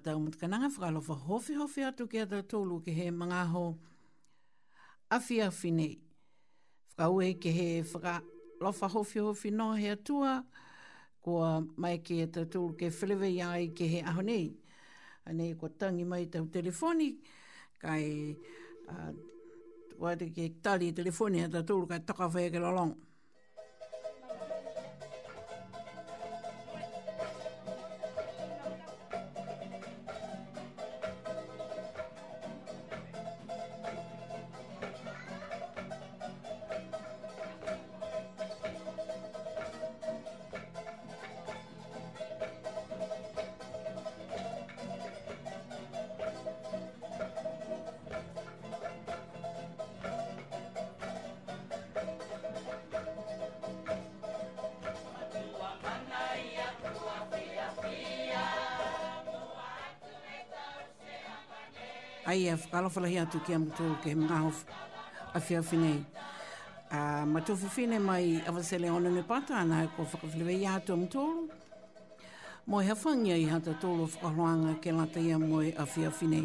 tau mutu kananga whakalofa hofi hofi atu ki atu tōlu ke he mga ho afi afi nei. Whakaue ke he whakalofa hofi hofi no he atua kua mai ke atu tōlu ke whilewe iai ke he aho nei. Anei kua tangi mai tau telefoni kai uh, wate tali telefoni atu tōlu kai toka whae ke lolong. alo fala hi atu ki am tu ke mga hof a fia fine a ma tu fu fine mai ava se le ona ne pata ana e ko fa ka fle ya tu am tu mo he fanga i hata tu lo fa ke lata ya mo a fine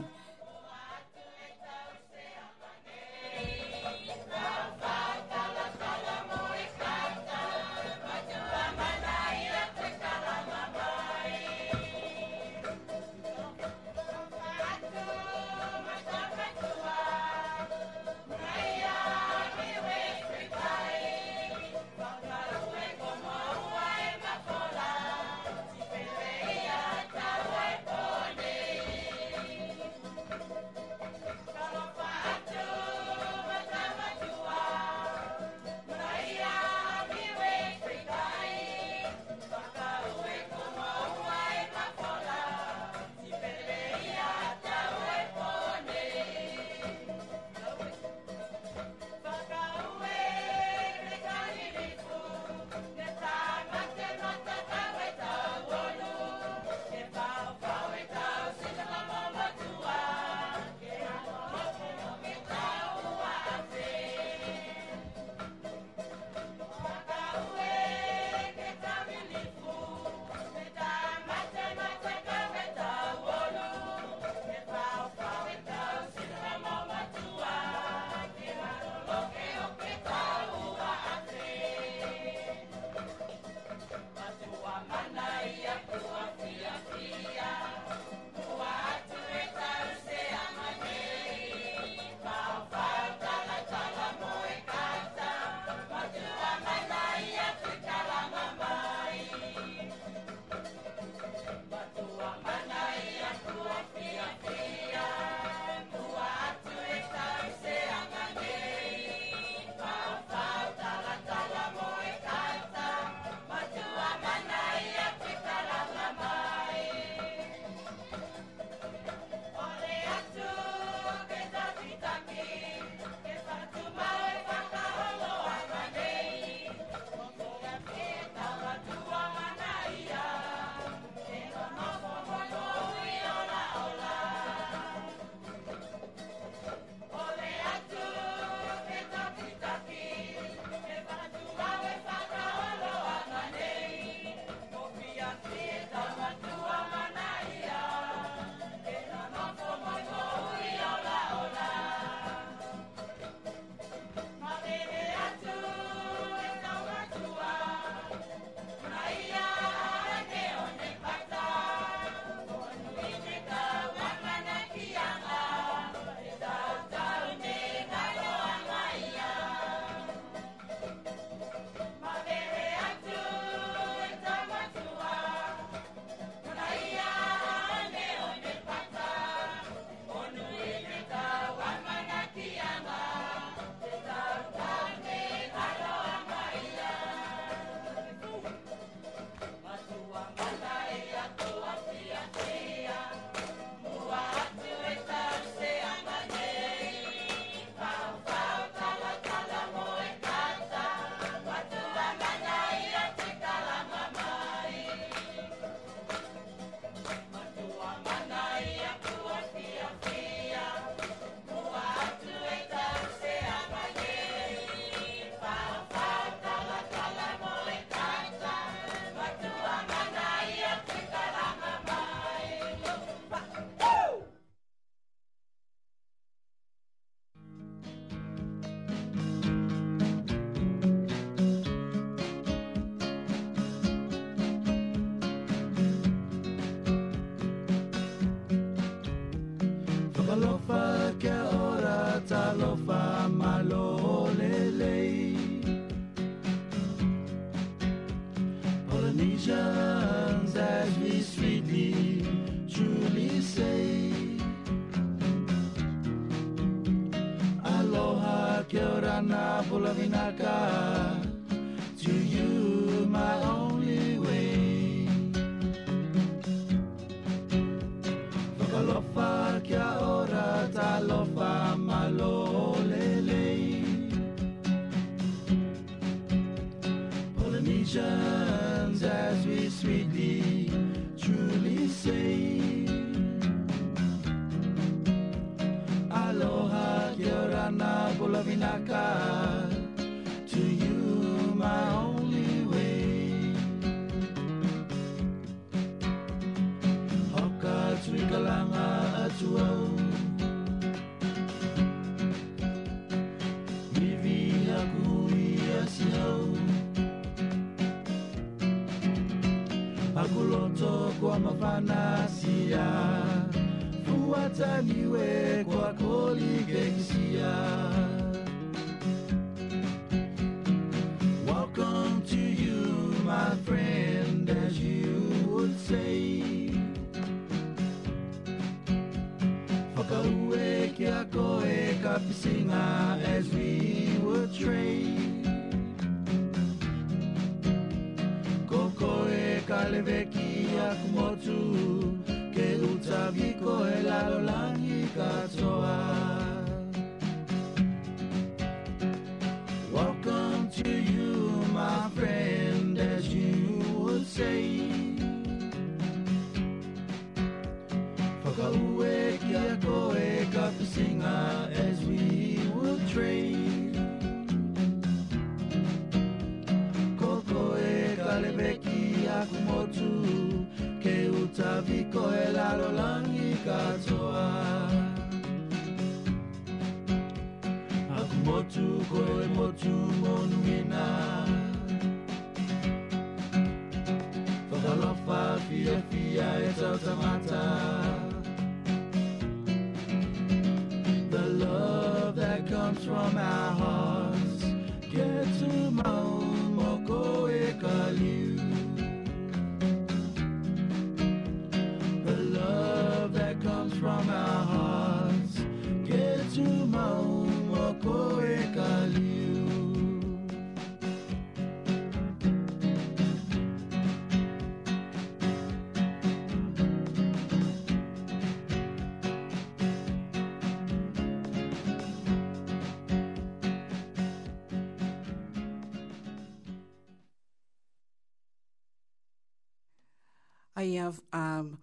um,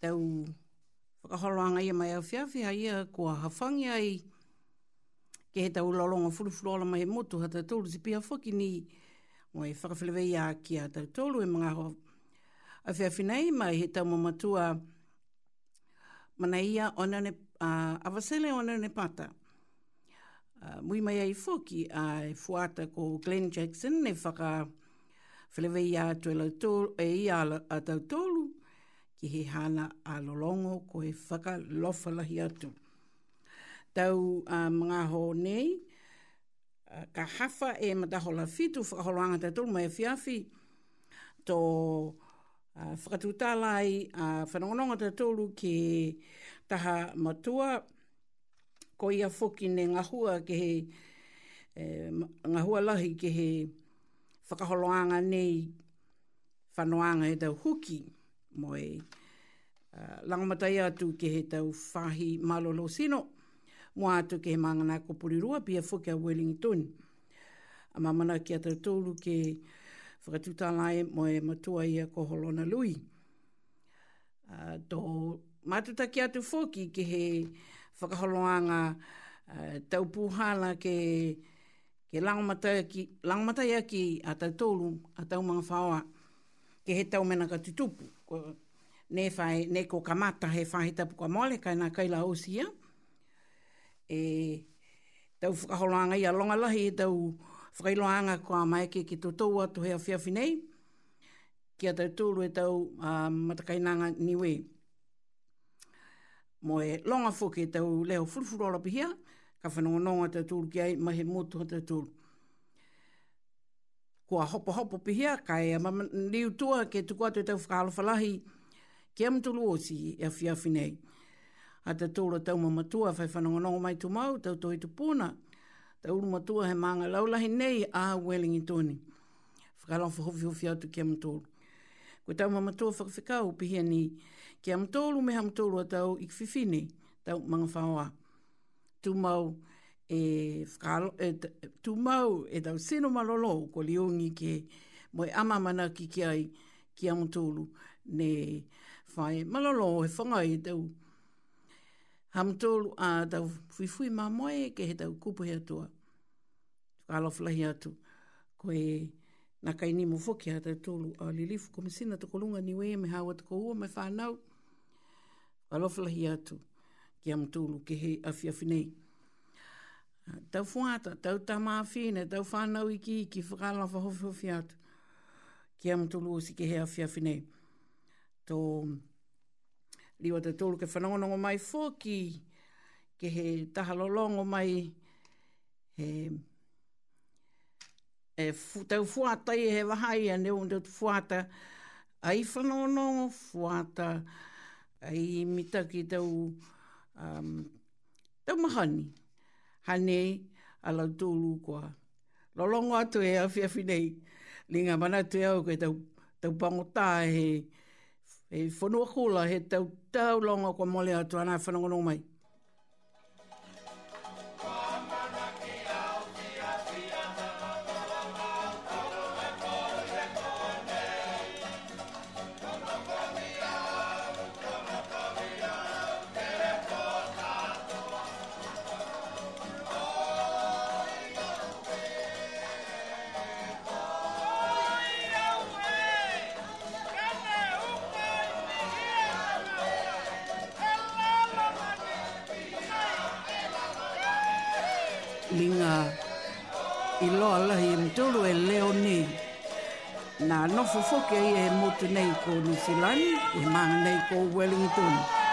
tau whakaharoanga ia mai au whiawhia ia kua hawhangi ai ke he tau lalonga furufuru ala mai motu hata tolu te pia whaki ni o e whakawhilewe ia ki a tau tolu e mga ho a whiawhinei mai he tau mamatua mana ia onane uh, onane pata uh, mui mai ai whaki a uh, e fuata ko Glenn Jackson e whaka Whilewe i atu e la tōlu, e i ala tōlu, ki he hana a lolongo ko he whaka lofalahi atu. Tau mga hō nei, ka hafa e matahola fitu whakaholoanga tā tōlu mai e tō whakatūtālai a uh, whanongononga tā tōlu ki taha matua, ko ia foki ne ngahua ke he, e, ngahua lahi ke he, whakaholoanga nei whanoanga he tau huki mo e uh, ah, langamatai atu ke he tau whahi malolo sino mo atu ke he mangana ko purirua pia whuke a Wellington a mamana ki a tau tōru ke whakatutalae mo e matua ia ko holona lui uh, tō matuta ki atu whuki ke he whakaholoanga uh, tau puhala ke ke langamatai aki a tau tōlu, a tau mga whaoa, ke he tau mena ka tutupu. Ne, whai, ne ko kamata he whahe tapu ka mole, kai nā kaila osia. E, tau whakaholoanga ia longa lahi, tau whakailoanga kwa a maeke ki tō tōua tu hea whiawhi nei. Ki a tau tōlu e tau uh, matakainanga niwe. Moe longa fuke tau leo furufuru ala pihia, ka whanonga te tūru ki ai, mahe motu te tūru. Kua hopo hopo pihia, ka e a mama niu tua ke tuku atu e tau whakalo falahi, ke am tulu osi e a fiafi nei. A te tūra tau mama tua, whai whanonga mai tu mau, tau tohi tu pūna, tau uru matua he maanga laulahi nei a Wellington tūni. Whakalo whuhufi hufi atu ke am tūru. Ko tau mama tua whakawhikau pihia ni, ke am tūru me ham tūru a tau ikwhiwhini, Tau mga whaoa tumau e fralo e tumau e tau seno malolo ko liongi ke moe amamana ki ki ai ki amtulu ne fai malolo e whangai tau amtulu a tau fuifui ma moe ke he tau kupu hea tua whakalo flahi atu ko e na kaini mo fuki hata tulu a lilifu komisina tukolunga niwe me hawa tukohua me whanau whalofla hi atu ki am tūlu ki he awhiawhi nei. Ah, tau whuata, tau ta maa whine, tau whanau i ki, ki whakalawha hofi atu. Ki am tūlu o si ki he awhiawhi nei. Tō liwa te tūlu ke whanongonongo mai fōki, ke he tahalolongo mai, he e fu, tau fuata i he wahai a neu ndo tu fuata ai whanono, fuata ai mitaki tau uh, um, tau mahani. Hane ala lau tūlu kua. Lolongo atu e awhi awhi nei. Linga mana atu e au koe tau, tau pangotā he, he whanua kula he tau tau longa kua mole atu anai whanangono mai. nei ko New Zealand, e mana nei ko Wellington.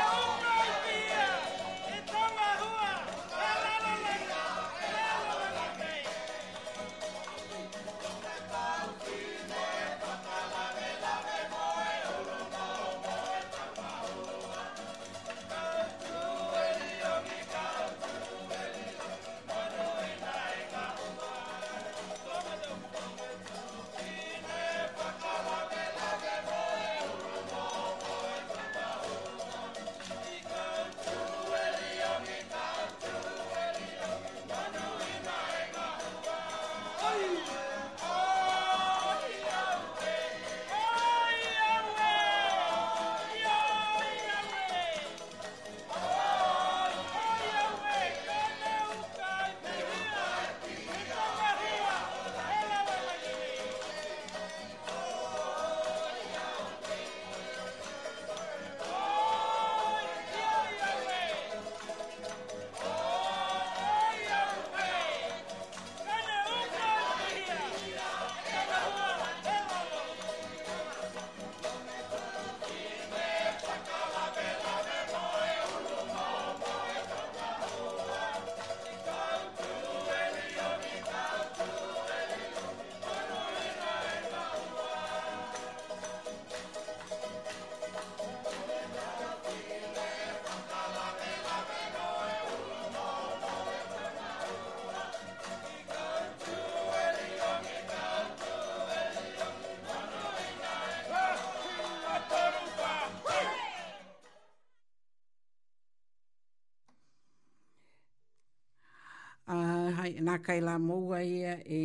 nā kai la moua ia e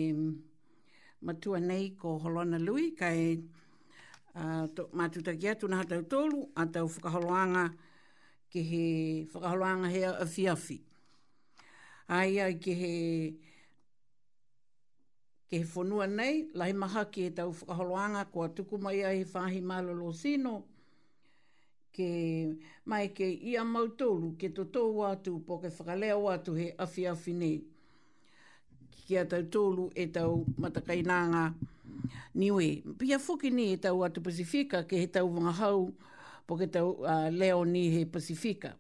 matua nei ko Holona Lui, kai uh, mātu taki atu nā tau tolu, a tau whakaholoanga ke he whakaholoanga hea a fiafi. Aia ke he ke he whonua nei, lai maha ke he tau whakaholoanga kua tuku mai ai he whahi malolo sino, ke mai ke ia mautolu, ke to tō watu, po ke whakalea watu he afi afi nei kia tau tōlu e tau matakainanga niwe. Pia whuki ni e tau atu Pasifika ke he tau wanga hau po ke tau uh, leo ni he Pasifika.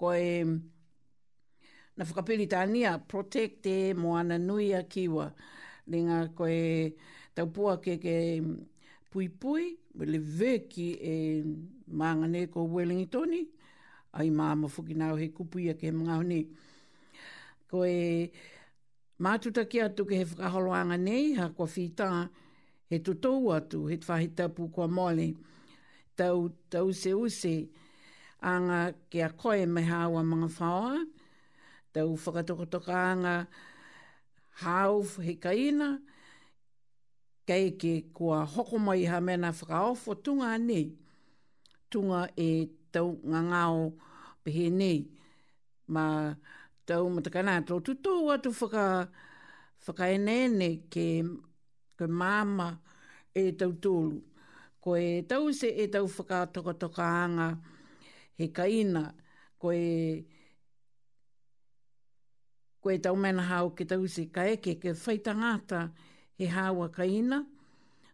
Ko e na whakapiri tānia protecte moana nui a kiwa. Nenga ko e tau pua ke ke pui pui, wele ki e maanga ne ko Wellingtoni, ai māma whuki nao he kupuia ke mga honi. Ko e... Mātuta ki atu ke he whakaholoanga nei, ha kua whita, he tutou atu, he whahi tapu kua mole, tau, tau se use, anga ke a koe me hawa mga whaoa, tau whakatokotoka hau he kaina, kei ke kua hoko mai ha mena whakaofo tunga nei, tunga e tau ngangao pehe nei, ma... Ma tau matakana tō tuto atu whaka, whakaenene ke, ke māma e tau tōlu. Ko e tau se e tau whakatokatokaanga he kaina, ko e ko e tau mena hao ke tau se ka eke ke whaitangata he hawa kaina,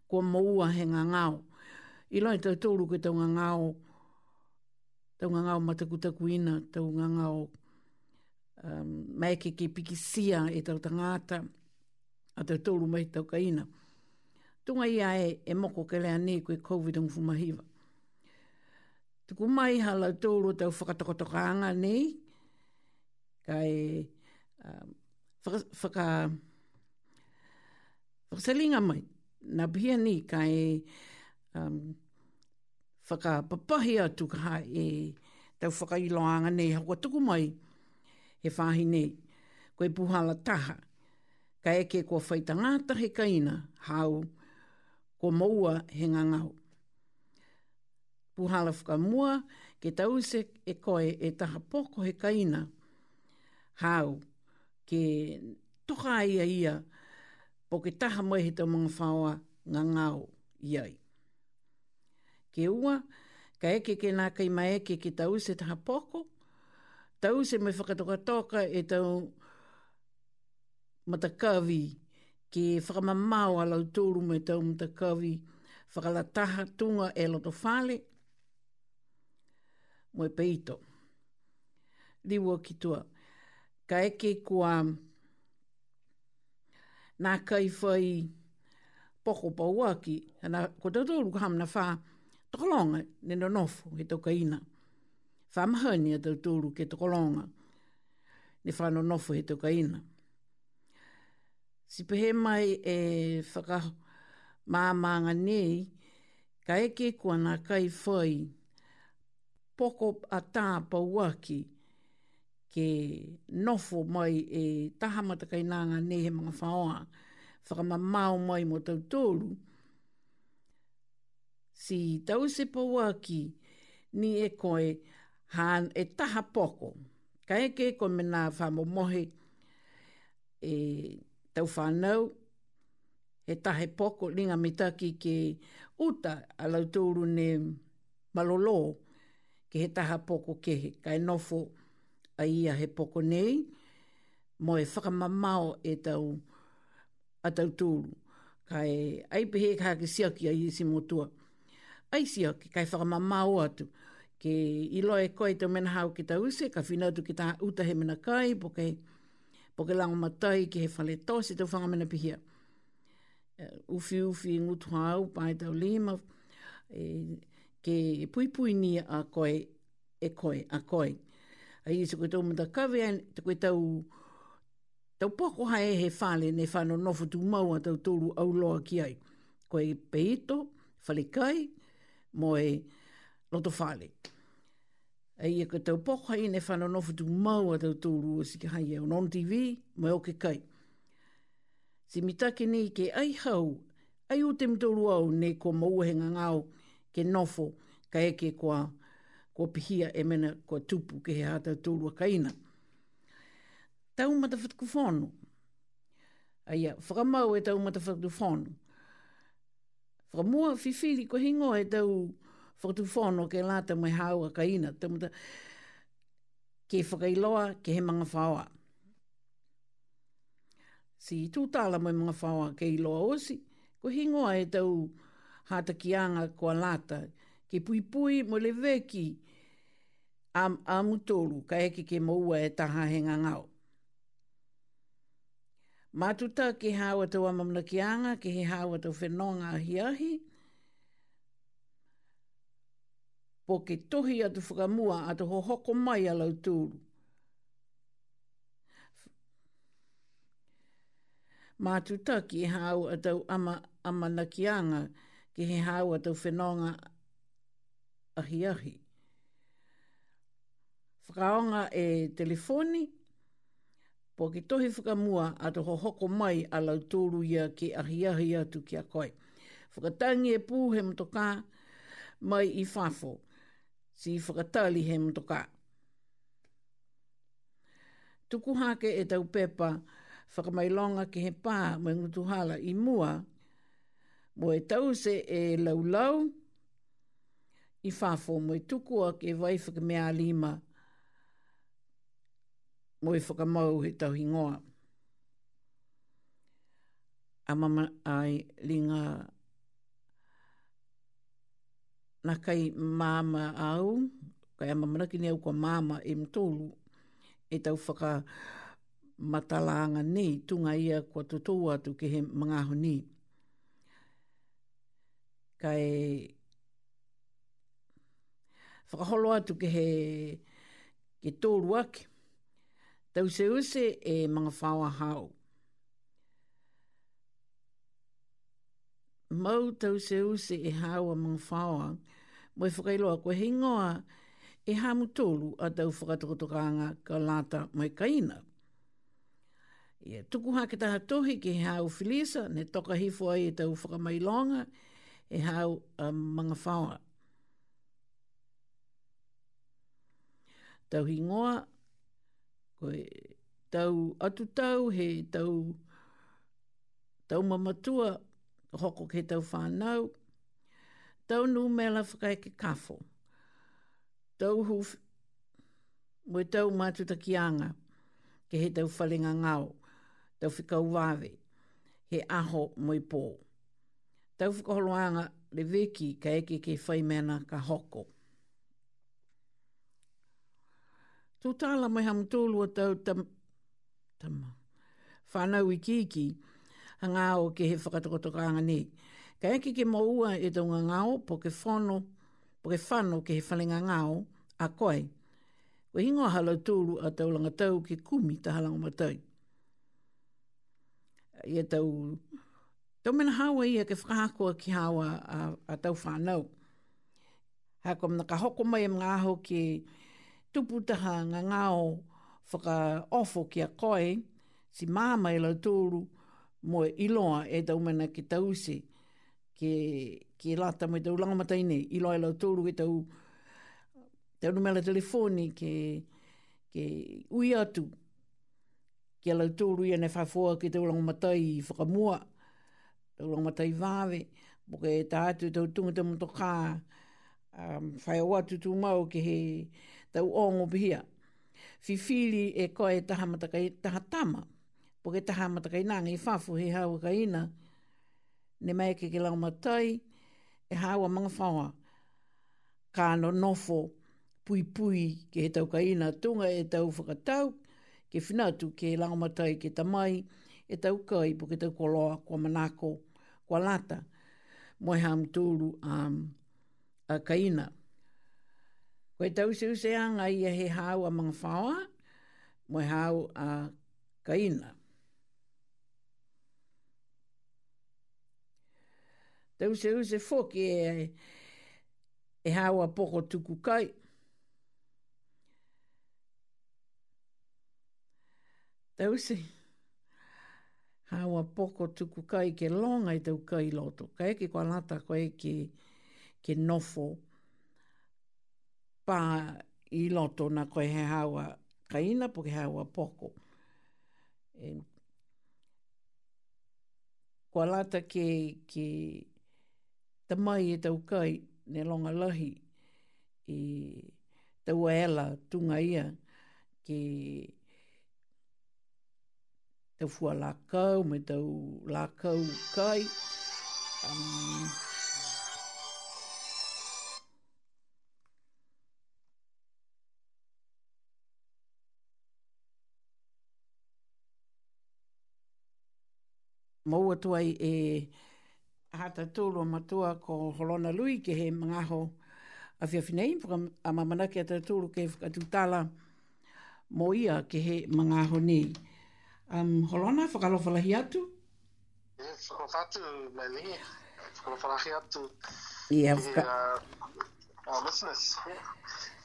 ko moua he ngā ngāo. I loi tau tōlu ke tau ngā ngāo, tau ngā ngāo matakutakuina, tau ngā ngāo mai ke ke piki sia e tau tangata a tau tolu mai tau kaina. Tunga ia e, e moko ke lea ne koe COVID ang fumahiva. Tuku mai ha lau tolu tau whakatokotokanga ne ka e whaka whakasalinga mai na pia ni ka e um, whakapapahi atu ka e tau whakailoanga ne hako tuku mai tuku mai he whahi nei. Koe puhala taha, ka eke kua whaita ngāta he kaina, hau, ko maua he ngangau. Puhala whuka mua, ke tause e koe e taha poko he kaina, hau, ke toka ia ia, po ke taha mai he tau mga whaua ngangau iai. Ke ua, ka eke ke nā kai mai ke tause taha poko, tau se mai whakatoka toka e tau matakawi ke whakamamau a lau tōru mai tau matakawi whakalataha tunga e loto whale moe peito. Liwa ki tua. Ka eke kua nā kai whai poko pauaki. Ko tau tōru kaham na whā tokolonga nendo nofo he tau kaina whamahania tau tūru ke te kolonga. Ne whano nofo he tau kaina. Si pehe mai e whakamāmanga nei, ka eke kua nā kai whai poko a tā pauaki ke nofo mai e tahamata kai nanga ne he mga whaoa whakamamau mai mo tau tōru. Si tau se pauaki ni e koe koe han e taha poko. Ka eke ko mena whamo mohi e tau whanau, he tahe poko linga mitaki ke uta a lautouru ne malolo ke he taha poko kehe. Ka e nofo a ia he poko nei, mo e whakamamao e tau a tauturu. Ka e aipehe kaha ke siaki a iisi motua. Ai siaki, ka e whakamamao atu ke i e koe te mena hau ki ta use, ka whina tu ki ta uta he mena kai, po ke, po ke lango matai ki he whale tosi te whanga mena pihia. Uh, ufi ufi ngutu hau, pae tau lima, e, ke pui pui ni a koe, e koe, a koe. A i se koe tau mata kawe, te koe tau, tau poko hae he whale, ne whano nofu tu maua tau tolu au loa ki ai. Koe peito, whale kai, moe, Lotto fale e ia ko tau poka i ne whanono futu mau a tau tōru o si kai e on TV, mai o ke kai. Si mitake nei ke ai hau, ai o te mtoro au ne ko mauhenga ngau ke nofo ka eke kua kua pihia e mena kua tupu ke he hata tōrua kaina. Tau matawhatku whanu. Aia, whakamau e tau matawhatku whanu. Whakamua whiwhiri ko hingo e tau whakatu whono ke lā te mai hāua ka ina, te muta, ke whakailoa ke he manga fawa Si tū tāla mai mga whaua ke iloa osi, ko hingoa e tau hātakianga ko lāta, ke pui pui mo le veki am, amutolu ka eke ke maua e taha he ngangau. Mātuta ke hāua tau amamna kianga, ke he hawa tau whenonga hiahi, ahi, po ke tohi atu whakamua a te hohoko mai a lau tūru. Mātu taki e hau a tau ama, ama nakianga ke he hau a tau whenonga ahi ahi. Whakaonga e telefoni, po ki tohi whakamua a te hohoko mai a lau ia ke ahi ahi atu ki a koe. Whakatangi e pū he mai i whafo. mtoka mai i whafo si whakatali he mtoka. Tuku hake e tau pepa whakamailonga ke he pā mai hala i mua, mo e tau se e laulau i whafo mo e tuku a ke vai whakamea lima mo e whakamau he tau hingoa. A mama ai linga na kai māma au, kai ama manaki ni au kwa māma e mtolu, e tau whaka matalaanga nei, tunga ia kwa tutou atu ke he mangaho ni. Kai whakaholo atu ke he ke tōru ake, tau se use e mga whawa hao. Mau tau se use e hawa a mga whawa mo e whakailoa koe he ngoa e hamu tōlu a tau whakatokotokanga ka lata mai kaina. Ia tuku hake taha tohi ki hau filisa, ne toka hifo ai e tau whakamailonga, e hau a um, mga whaua. Tau hingoa, koe tau atu tau, he tau, tau mamatua, hoko ke tau whanau, tau nu mela whakai ki kafo. Tau hu mwe tau mātu ta kianga ke he tau whalinga ngāo, tau whikau wāwe, he aho mwe pō. Tau whakaholoanga le veki ka eke ke whai mena ka hoko. Tō tāla mai ham tōlu tau tam, tam, whanau i kiki, hanga o ke he whakatakotokanga ni, Ka eki ke maua e donga ngao po ke whono, po ke whano ke he whalinga ngao a koe. Ko hingo halau tūru a taulanga tau ke kumi ta halanga matai. Ia tau, tau mena hawa ia ke whakakoa ki hawa a, a tau whanau. Ha ko mna ka hoko mai mga aho ke tuputaha ngā ngāo whaka ofo ki a koe, si māma i lau tūru mo iloa e tau mena ki tausi. Ia ke, ke lata mo i tau langa matai nei, ilo loa i e lau tōru i e tau, tau numela telefoni, ke, ke ui atu, ke lau tōru i ane whafoa ke tau langa matai i whakamua, tau langa matai vāwe, mo ke tā atu tau tunga tau mto kā, um, whai o atu tū mau ke he tau ongo pihia. Fifili e koe taha matakai, taha tama, po ke taha matakai nanga i whafu he hawa ka ina, ne mai ke ke lau matai, e hawa mga whawa, ka no nofo pui pui ke he tau kaina tunga e tau whakatau, ke whinatu ke lau matai ke tamai, e tau kai po ke tau koloa kua manako kua lata, moe ha mtulu um, a kaina. Koe tau se useanga ia he hawa mga whawa, moe hau a kaina. Tau se use foki e, e hawa poko tuku kai. Tau se hawa poko tuku kai ke longa i tau kai loto. Ka eke kwa lata ko eke ke nofo pa i loto na koe he hawa kaina po ke hawa poko. E, kwa lata ke, ke te mai e tau kai ne longa lahi e tau aela tunga ia ki tau fua lākau me tau lākau kai um, maua tuai e hata tūlu o matua ko Holona Lui ke he mangaho a whiawhinei, a mamana ke hata tūlu ke whakatutala mo ia ke he mangaho nei. Um, Holona, whakalofalahi atu? Yes, whakatu, Meli. Whakalofalahi atu. Yeah, yeah. Whaka... Uh, our listeners,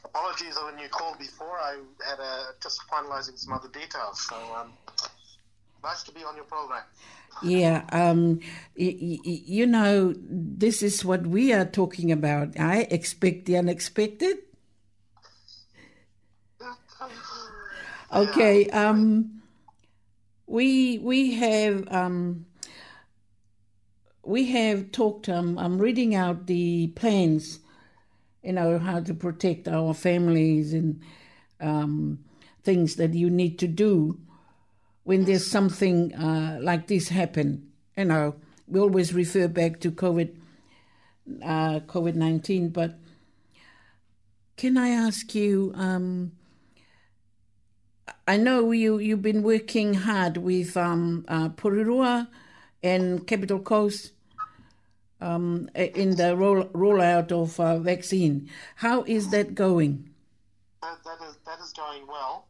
apologies on when you called before. I had a, uh, just finalizing some other details, so um, Nice to be on your program. Yeah, um, y- y- you know, this is what we are talking about. I expect the unexpected. okay, um, we we have um, we have talked. Um, I'm reading out the plans, you know, how to protect our families and um, things that you need to do when there's something uh, like this happen. You know, we always refer back to COVID, uh, COVID nineteen. But can I ask you? Um, I know you you've been working hard with um, uh, and Capital Coast um, in the roll, rollout of uh, vaccine. How is that going? That, that, is, that is going well.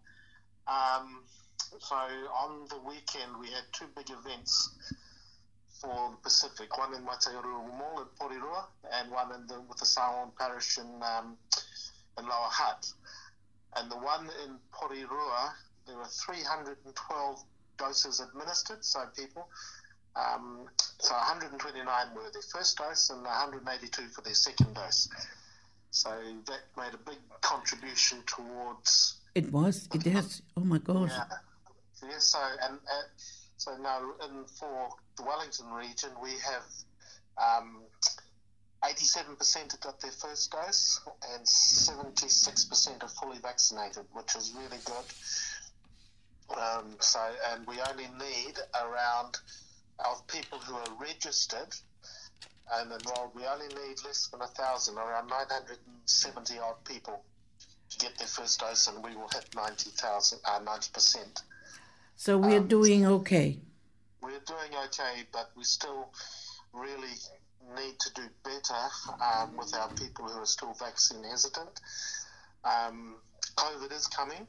Um, so on the weekend, we had two big events for the Pacific, one in Watairua Mall at Porirua and one in the, with the Samoan parish in, um, in Lower Hutt. And the one in Porirua, there were 312 doses administered, so people. Um, so 129 were their first dose and 182 for their second dose. So that made a big contribution towards. It was. It has. Oh my God. Yeah. Yes, So and uh, so now in for the Wellington region, we have um, 87% have got their first dose and 76% are fully vaccinated, which is really good. Um, so and we only need around of people who are registered and enrolled, we only need less than a thousand, around 970 odd people to get their first dose, and we will hit ninety thousand uh, ninety 90%. So we are um, doing okay. We're doing okay, but we still really need to do better um, with our people who are still vaccine hesitant. Um, COVID is coming.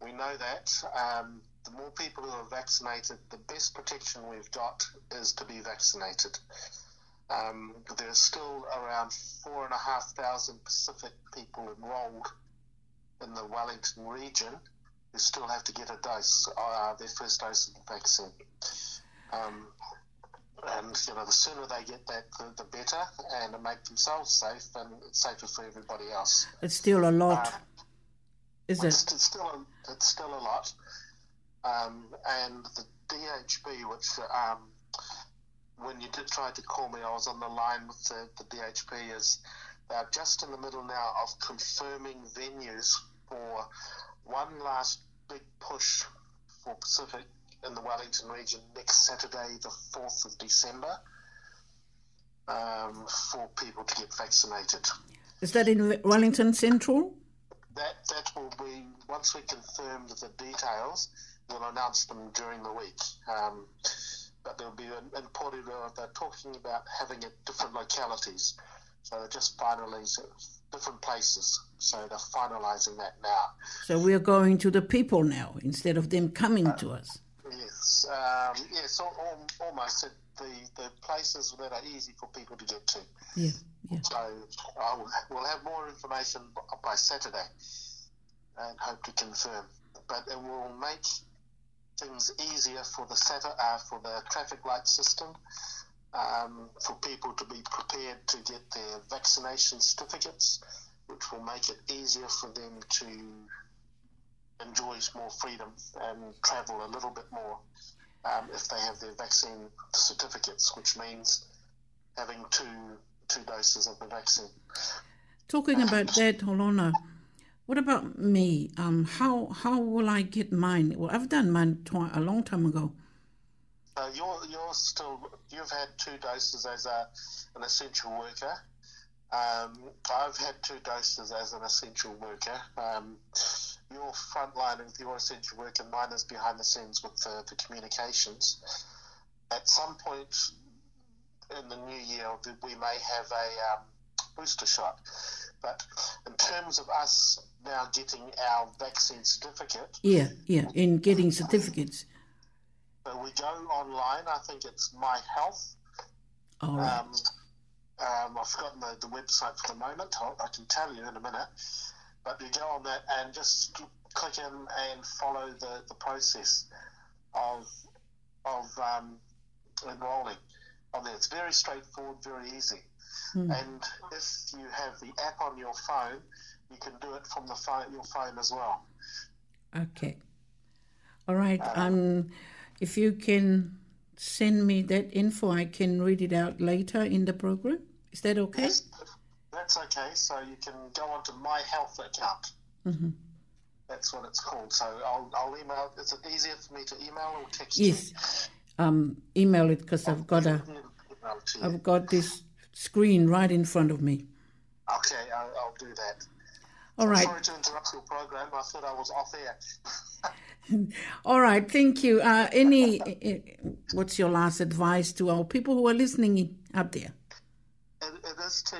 We know that. Um, the more people who are vaccinated, the best protection we've got is to be vaccinated. Um, there's still around 4,500 Pacific people enrolled in the Wellington region they still have to get a dose, uh, their first dose of the vaccine. Um, and you know, the sooner they get that, the, the, better, and to make themselves safe and it's safer for everybody else. It's still a lot, um, is it? It's, still a, it's still a lot. Um, and the DHB, which um, when you did try to call me, I was on the line with the, the DHB. Is they're just in the middle now of confirming venues for one last big push for Pacific in the Wellington region next Saturday, the 4th of December, um, for people to get vaccinated. Is that in Wellington Central? That, that will be, once we confirm the details, we'll announce them during the week. Um, but there'll be an important, they're talking about having it different localities. So they're just finally different places. So they're finalizing that now. So we are going to the people now instead of them coming uh, to us. Yes, um, yes, almost the, the places that are easy for people to get to. Yeah, yeah. So I'll, we'll have more information by Saturday and hope to confirm. But it will make things easier for the SATA, uh, for the traffic light system um, for people to be prepared to get their vaccination certificates, which will make it easier for them to enjoy more freedom and travel a little bit more um, if they have their vaccine certificates, which means having two two doses of the vaccine. Talking about that, Holona, what about me? Um, how how will I get mine? Well, I've done mine twi- a long time ago you're you're still you've had two doses as a an essential worker. Um, I've had two doses as an essential worker. Um, you're frontlining with your essential worker. Mine is behind the scenes with the, the communications. At some point in the new year, we may have a um, booster shot. But in terms of us now getting our vaccine certificate, yeah, yeah, in getting certificates we go online. I think it's My Health. All right. Um, um, I've forgotten the, the website for the moment. I'll, I can tell you in a minute. But you go on that and just click in and follow the, the process of of um, enrolling on there. It's very straightforward, very easy. Mm. And if you have the app on your phone, you can do it from the phone, your phone as well. Okay. All right. Uh, um, um if you can send me that info, I can read it out later in the program. Is that okay? Yes, that's okay. So you can go on to my health account. Mm-hmm. That's what it's called. So I'll, I'll email. Is it easier for me to email or text? Yes, um, email it because I've got a, I've got this screen right in front of me. Okay, I'll, I'll do that. All right. Sorry to interrupt your program. I thought I was off air. All right. Thank you. Uh, any, eh, what's your last advice to our people who are listening up there? It, it is to,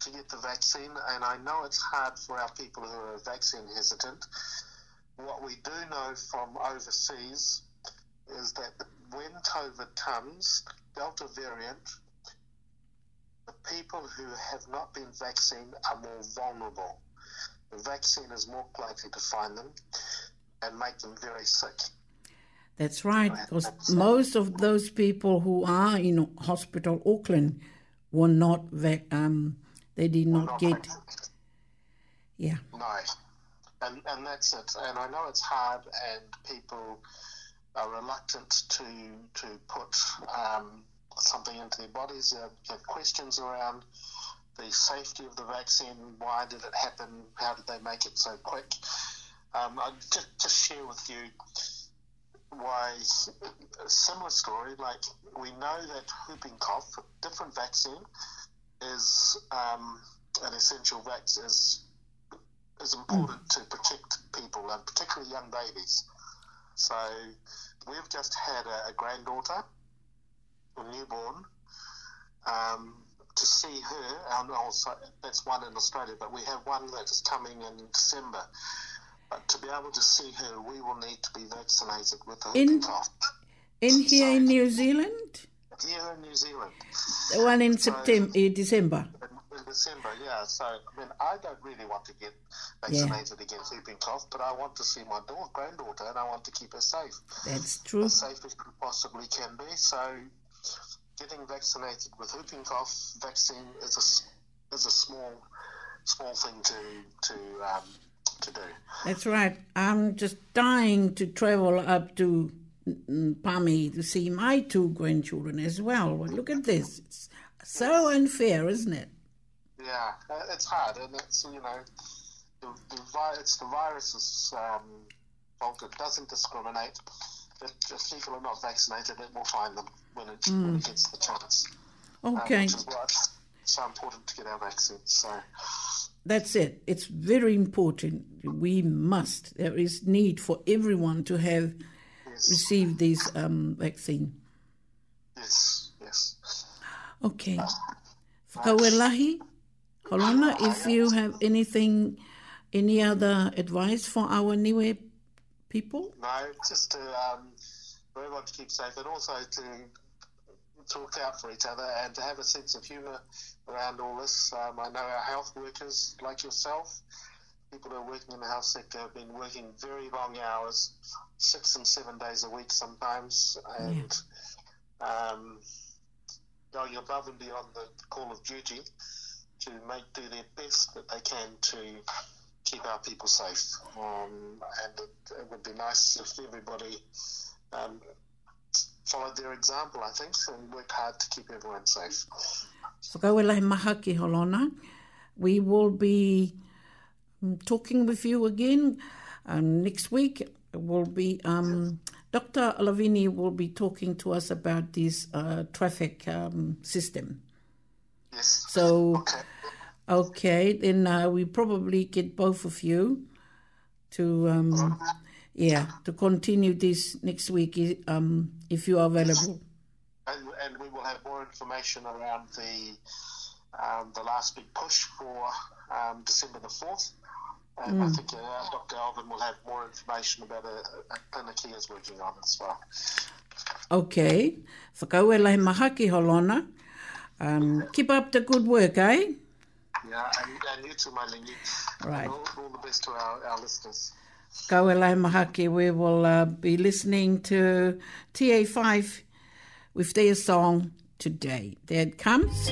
to get the vaccine, and I know it's hard for our people who are vaccine hesitant. What we do know from overseas is that when COVID comes, Delta variant, the people who have not been vaccinated are more vulnerable the vaccine is more likely to find them and make them very sick. That's right, because so, most of those people who are in hospital Auckland were not vac um they did not, not get vaccinated. yeah. No. And and that's it. And I know it's hard and people are reluctant to to put um, something into their bodies. There are questions around the safety of the vaccine, why did it happen, how did they make it so quick. Um, i just, share with you why a similar story. Like we know that whooping cough, different vaccine, is um, an essential vaccine is is important mm. to protect people and particularly young babies. So we've just had a, a granddaughter, a newborn. Um, to see her, and also that's one in Australia, but we have one that is coming in December. But to be able to see her, we will need to be vaccinated with her. in, in here so, in New Zealand. Here in New Zealand. The one in so, September, eh, December. In December, yeah. So I mean, I don't really want to get vaccinated yeah. against whooping cough, but I want to see my daughter, granddaughter, and I want to keep her safe. That's true. As safe as we possibly can be. So getting vaccinated with whooping cough vaccine is a, is a small small thing to to um, to do. That's right. I'm just dying to travel up to Pami to see my two grandchildren as well. well look at this. It's so unfair, isn't it? Yeah, it's hard, and it's you know, the, the, the virus's um, fault. It doesn't discriminate if, if people are not vaccinated, it will find them when it, mm. when it gets the chance. Um, okay. Um, which is why it's so important to get our vaccines. So. That's it. It's very important. We must. There is need for everyone to have yes. received this um, vaccine. Yes, yes. Okay. Uh, Kawelahi, if you have anything, any other advice for our Niwe people? No, just to um, everyone to keep safe and also to talk out for each other and to have a sense of humour around all this. Um, I know our health workers, like yourself, people who are working in the health sector have been working very long hours, six and seven days a week sometimes, and yeah. um, going above and beyond the call of duty to make do their best that they can to keep our people safe. Um, and it, it, would be nice if everybody um, followed their example, I think, and worked hard to keep everyone safe. go maha ki holona. We will be um, talking with you again um, next week. Will be um, Dr. Lavini will be talking to us about this uh, traffic um, system. Yes. So. Okay. Okay, then uh, we probably get both of you to, um, yeah, to continue this next week um, if you are available. And, and, we will have more information around the um, the last big push for um, December the fourth. And mm. I hmm. think uh, Dr. Alvin will have more information about a, a clinic he is working on as well. Okay. Whakau e lahi holona. Um, keep up the good work, eh? Yeah, and, and you too, Madeline. Right. All, all, the best to our, our listeners. Kauele Mahaki, we will uh, be listening to TA5 with their song today. There it comes.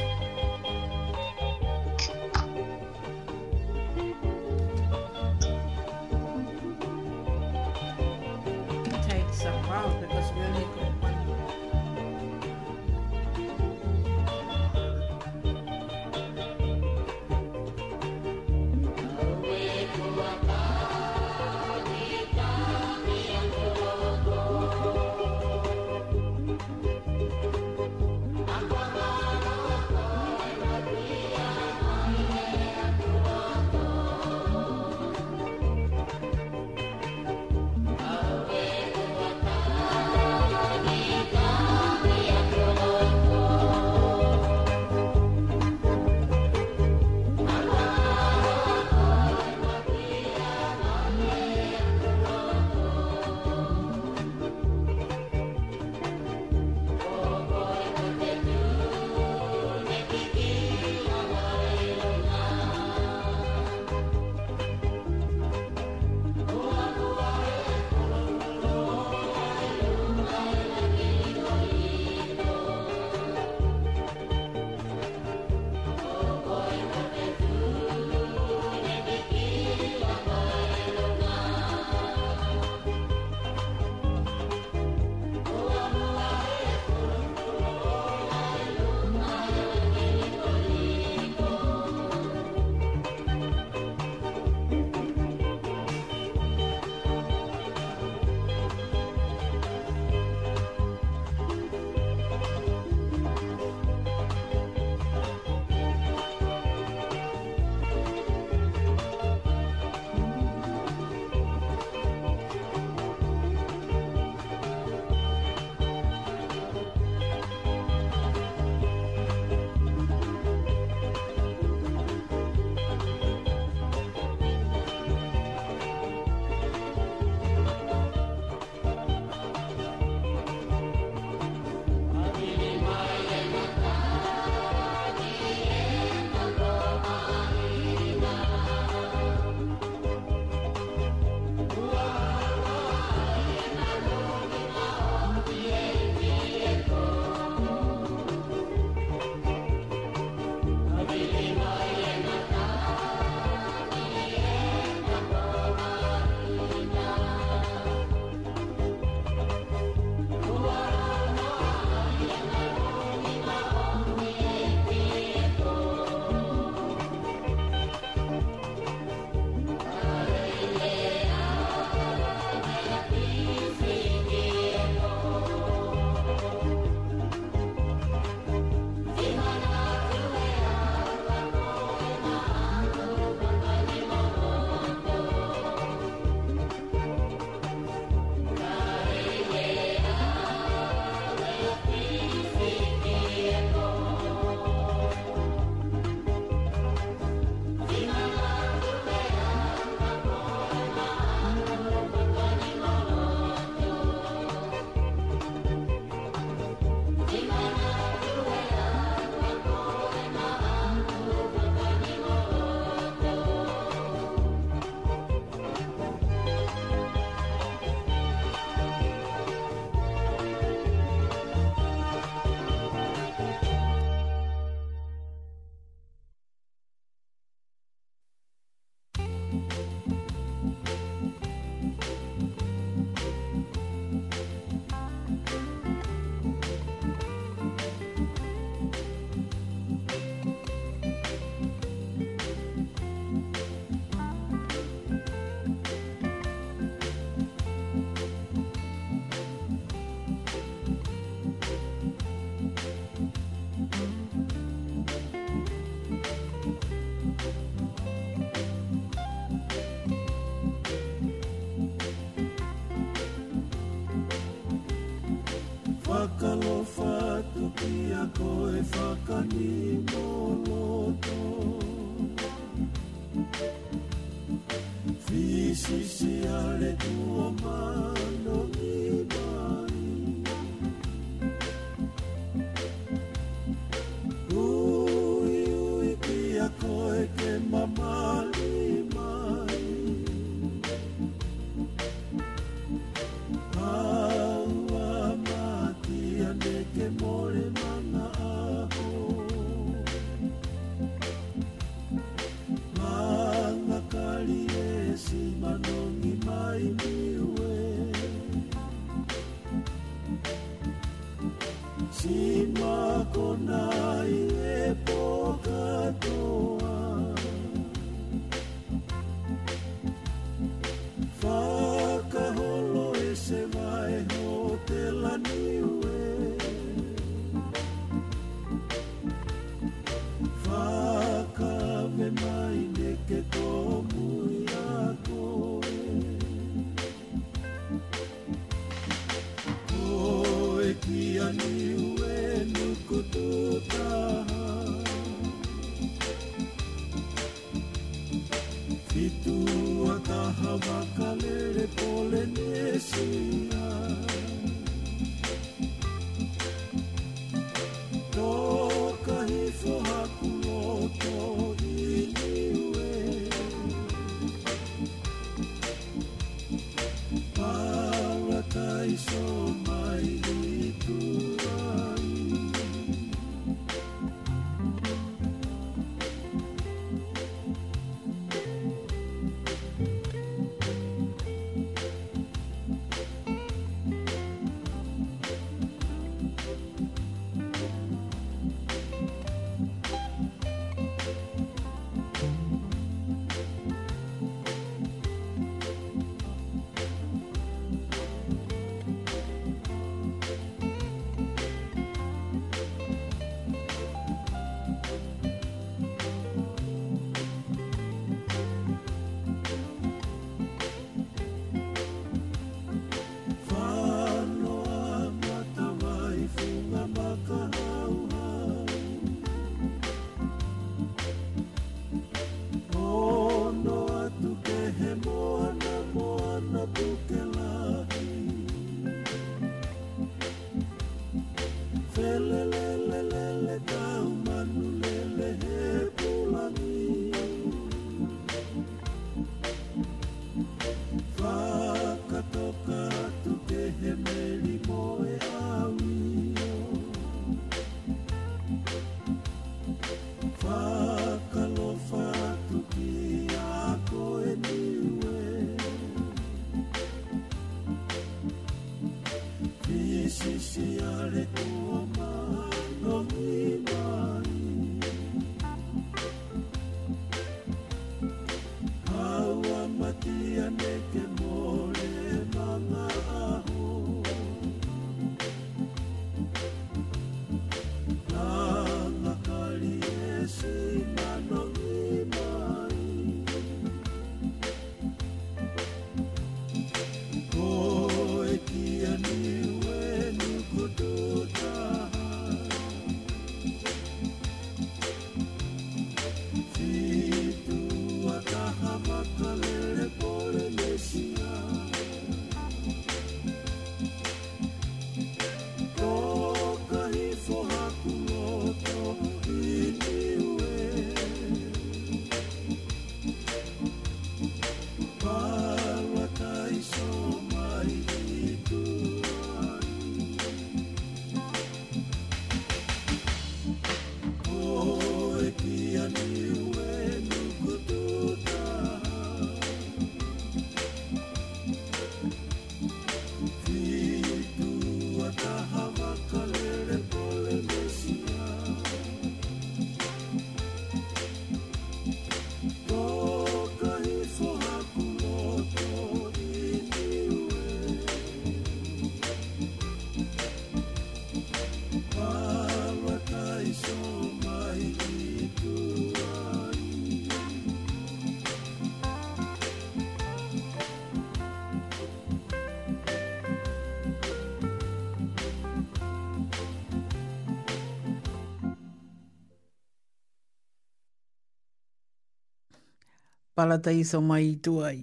palataiso mai tuai.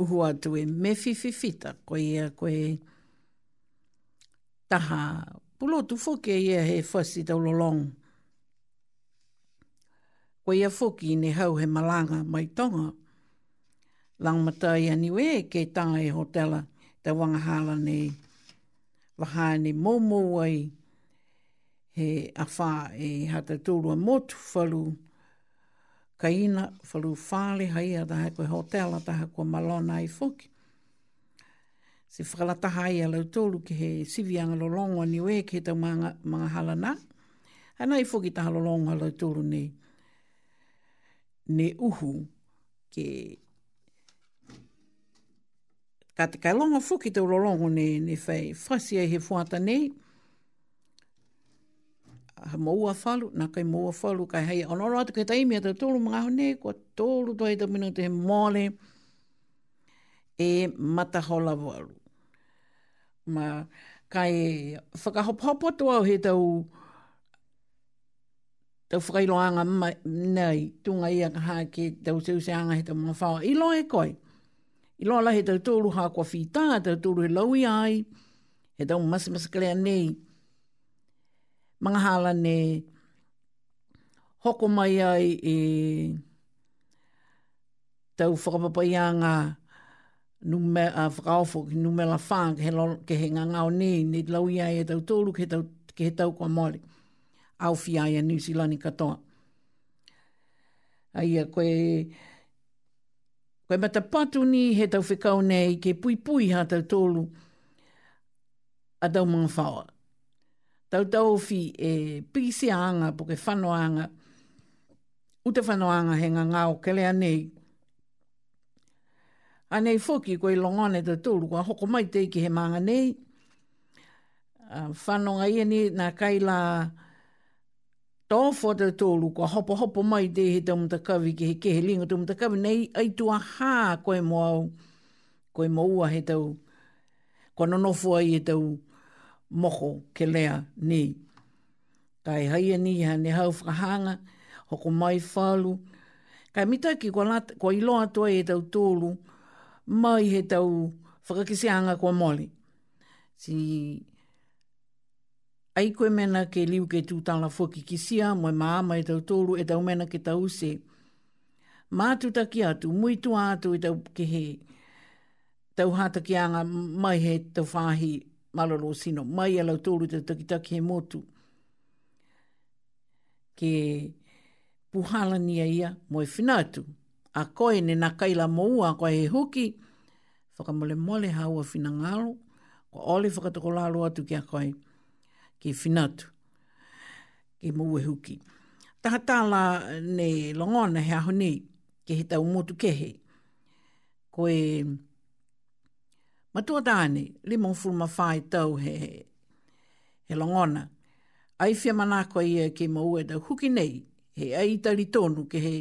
Uhu tu e fififita koe ia koe taha pulo tu foke ia he fwasi tau lolong. Koe ia foki ne hau he malanga mai tonga. Langmata ia niwe ke tanga e hotela te wangahala ne wahane momo ai he awha e hata tūrua motu whalu. Whalu kaina ina whalu whāle hai a taha koe hotela taha koe malona i whoki. Se whakalataha ai a lau tōlu ki he sivianga lo longa ni oe ki he tau mga, mga halana. A nai whoki taha lo longa lau tōlu ne, uhu ke ka te kai longa whoki tau lo longa ni ne whai whasi ai he fuata nei ha moua whalu, na kai moua whalu, kai hei anoro atu kei taimi atu tōru mga hone, kua tōru tō eita minu te he mole, e matahola walu. Ma kai whakahopopo tō au he tau, tau whakailoanga nei, tūnga ia ka hā ke tau seuseanga he tau mga whawa. I loa e koi, i loa lahi tau tōru hā kua whītā, tau tōru he lau i ai, he tau masamasakalea nei, mga hala ne hoko mai ai e tau whakapapai a ngā nume, a whakaofo ki nume la whāng ke, lo, ke he ngā ngāo ne, ne lau i e tau tōru ke, tau, ke he tau kua mole. Au fi ai a New Zealand katoa. Ai a koe koe mata patu ni he tau whikau nei ke pui pui ha tau tōru a tau mga whawa tau tau fi e pisi anga po ke whanoanga. Uta whanoanga he ngā o kelea nei. A nei koe longone te tūru kua hoko mai teiki he maanga nei. Uh, whanonga ia ni nā kai la tōwho te tūru kua hopo hopo mai te he tamu ta kawi ke he kehe linga tamu ta kawi. Nei Ai tu koe moau koe moua he tau. Kua nonofua he tau. Kua nonofua i he tau moho ke lea nei. Kai haia e ni ha ne hau whakahanga, hoko mai whalu. Kai mita ki kua, lat, kua ilo toa e tau tōlu, mai he tau whakakiseanga kua mole. Si ai koe mena ke liu ke tūtala whuki kisia, moe maa mai tau tōlu e tau mena ke tau se. Mātu taki atu, mui tu atu e tau ke he tau hata ki anga mai he tau whahi malolo sino mai ala tolu te takitaki he motu. Ke puhala ni ia mo e finatu. A koe ne na kaila moua a koe he huki, whakamole mole haua fina ngalo, ko ole whakatakolalo atu ki a koe, ke finatu, ke moua huki. Taha tāla ne longona he aho nei, ke he tau motu kehe. Koe... Matua tāne, li mong fulu mawhai tau he, he, he longona. Ai whia manako ia e ke maua e tau huki nei, he ai tali tonu ke he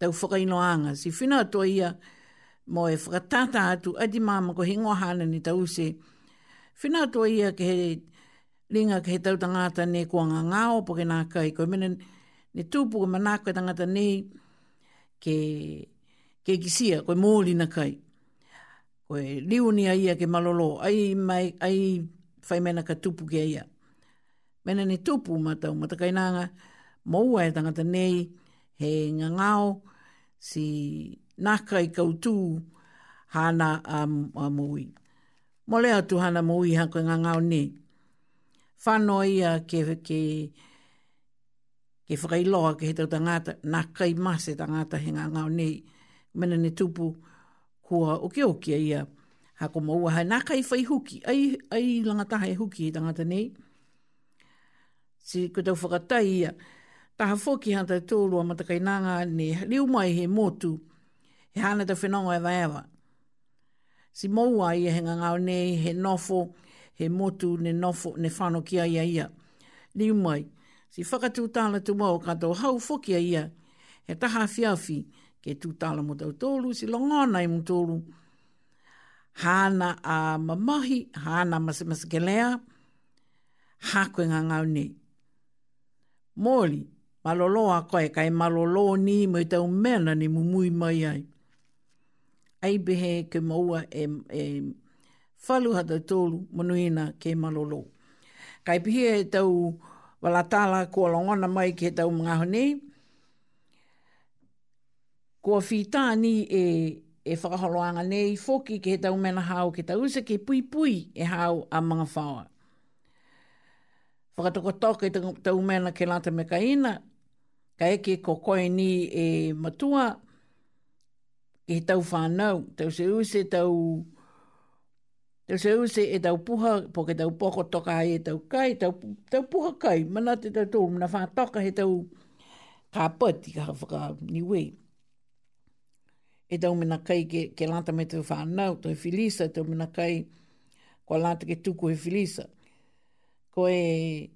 tau whakainoanga. Si whina atua ia mo e whakatata atu adi māma ko hingo hana ni tau se. Whina atua ia ke he linga ke he tau tangata ne kua ngā ngāo po ke nā kai. Ko mene ne tūpu ke manako e tangata nei ke, ke ko koe mōli na kai oe liu ni a ia ke malolo, ai, mai, ai fai mena ka tupu ke ia. Mena ni tupu ma tau matakainanga, maua e tangata nei, he ngangao, si naka i kautu hana a, a mui. Mole atu hana mui hako i e ngangao nei. Whanoa ia ke, ke, ke whakailoa ke he tau tangata, naka i mase tangata he ngangao nei. Mena ni tupu, mena kua oke oke ia. Ha ko maua ha naka i whai huki, ai, ai langataha e huki i tangata nei. Si ko tau whakatai ia, taha whoki hanta tōru a matakainanga ne liu mai he motu, he hana ta whenonga e vaewa. Si maua ia he ngau nei, he nofo, he motu, ne nofo, ne whanokia ia ia. Liu mai, si whakatū tāla tu mau kato hau whoki ia, he taha whiawhi, he ke tu tala mo tau tolu, si longa nai mo tolu. Hana a mamahi, hana masamasa ke lea, hakoe ngā ngau nei. Mōli, malolo a koe, kai malolo ni mo i tau mena ni mo mui mai ai. Ai behe ke maua e, e falu hata tolu manuina ke malolo. Kai behe e tau walatala kua longona mai ke tau mga honi, kua whitāni e, e whakaholoanga nei foki ke he tau mena hao ke tau se ke pui pui e hao a mga whawa. Whakatoko toke tau mena ke lata me kaina, ka eke ko koe ni e matua, ke he tau whanau, tau se use tau, tau se use e tau puha, po ke tau poko toka e tau kai, tau, tau puha kai, mana te tau tōru, mana whātoka he tau kāpati, ka whaka niwei e tau mena kai ke, ke lanta me te whanau, to e filisa, tau mena kai kwa lanta ke tuku e filisa. Ko e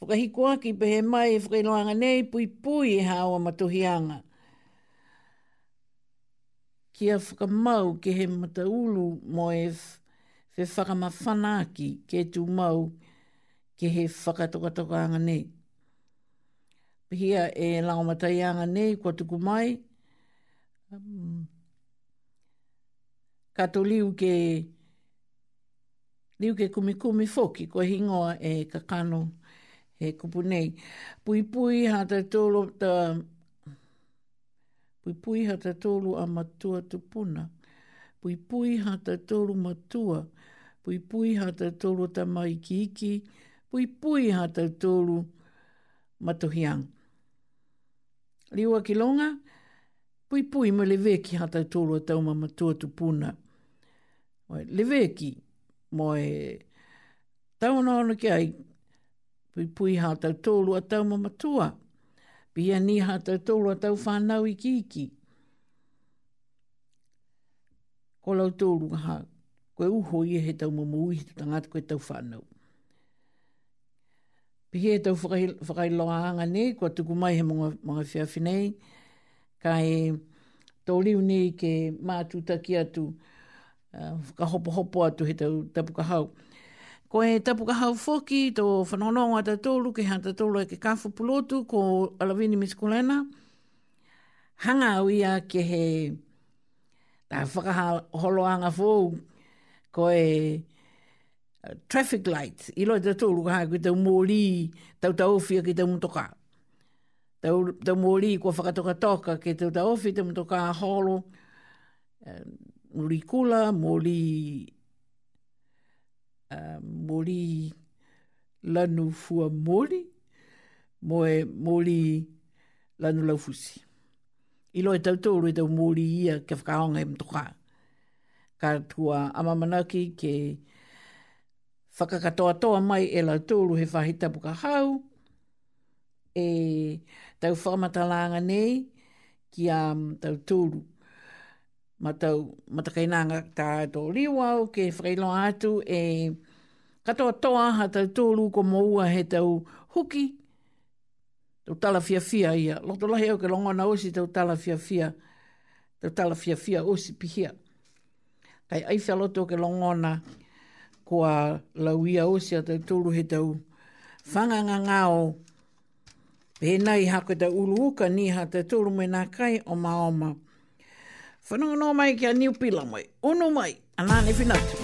whakahiko aki pe he mai e whakailoanga nei pui pui e hawa matuhianga. Kia whakamau ke he mataulu mo e whe whakamawhana aki ke tu mau ke he whakatokatokanga nei. Pihia e langomataianga nei kwa tuku mai, ka tō liu ke liu ke kumi kumi foki ko hingoa e ka kano e kupu nei pui pui ha te tōlo ta pui pui ha te tōlo a matua tupuna pui pui ha te tōlo matua pui pui ha te tōlo ta mai ki iki pui pui ha te tōlo matuhiang liu a liu a ki longa pui pui ma le ki hata tolo e tau mama tua tu puna. Oi, leve ki, mo e tau na ono ki ai, pui pui hata tolo e tau mama tua. Pia ni hata tolo e tau whanau i ki iki. Ko lau tolo ha, koe uho i e he tau mama ui hitu tangata koe tau whanau. Pia e tau whakailoa anga ne, kua tuku mai he mga, mga whiawhinei, nei ka e tōliu nei ke mātu taki atu uh, ka hopo hopo atu he tau tapu ka hau. Ko e tapu ka hau whoki tō whanonongo ata tōlu ke hanta tōlu e ke kafu pulotu ko Alavini Miskulena. Hanga au ia ke he tā whakaholoanga fōu ko e uh, traffic lights i loi tau tōlu ka hau ki tau mōli tau tau whia ki tau mtokaa tau, tau mōri i kua whakatokatoka ke tau tau ofi, tau mtoka a holo, eh, mōri kula, mōri, uh, mōri lanu fua mōri, moe mōri lanu laufusi. I loe tau tōru i e tau mōri ia ke whakaonga i e mtoka. Ka tua amamanaki ke whakakatoa toa mai e la tōru he whahita hau, e tau whamatalanga nei ki a um, tau tūru. Ma tau matakainanga tā tō liwau ke whreilo atu e katoa toa ha tau tūru ko moua he tau huki tau tala fia fia ia. Loto lahi au ke longona osi tau tala fia fia tau tala fia fia osi pihia. Kai aifia loto ke longona kua lauia osi a tau tūru he tau whanganga ngāo ngāo Pēnā i hako te uluuka ni ha te tūru me nā kai o maoma. Whanonga nō mai kia niu pila mai. Ono mai, anāne whinatu.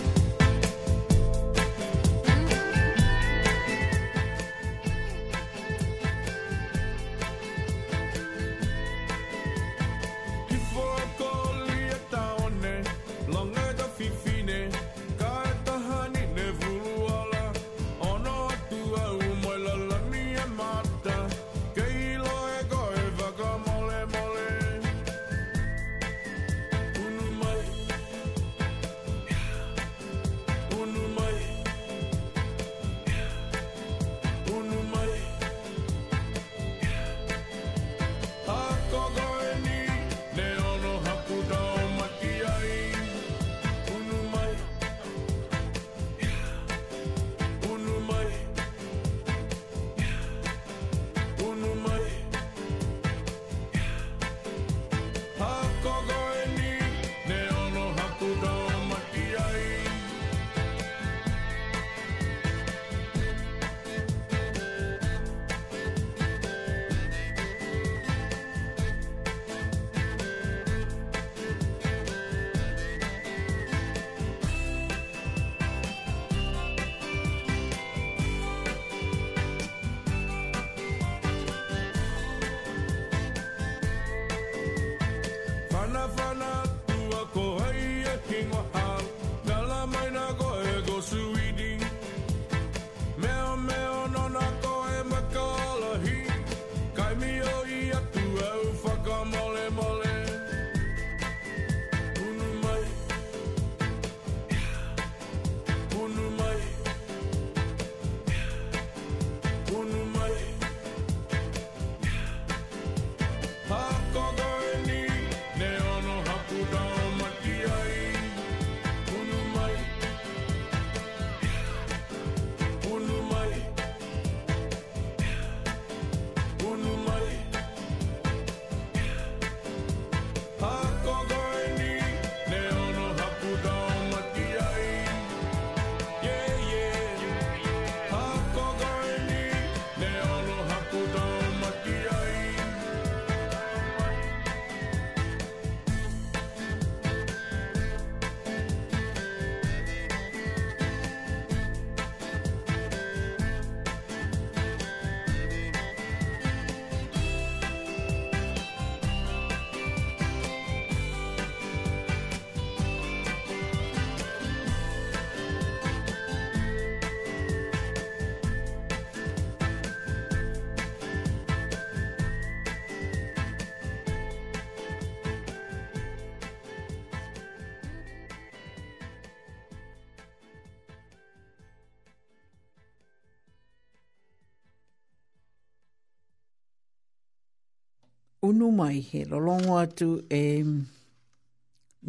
unu mai he lolongo atu e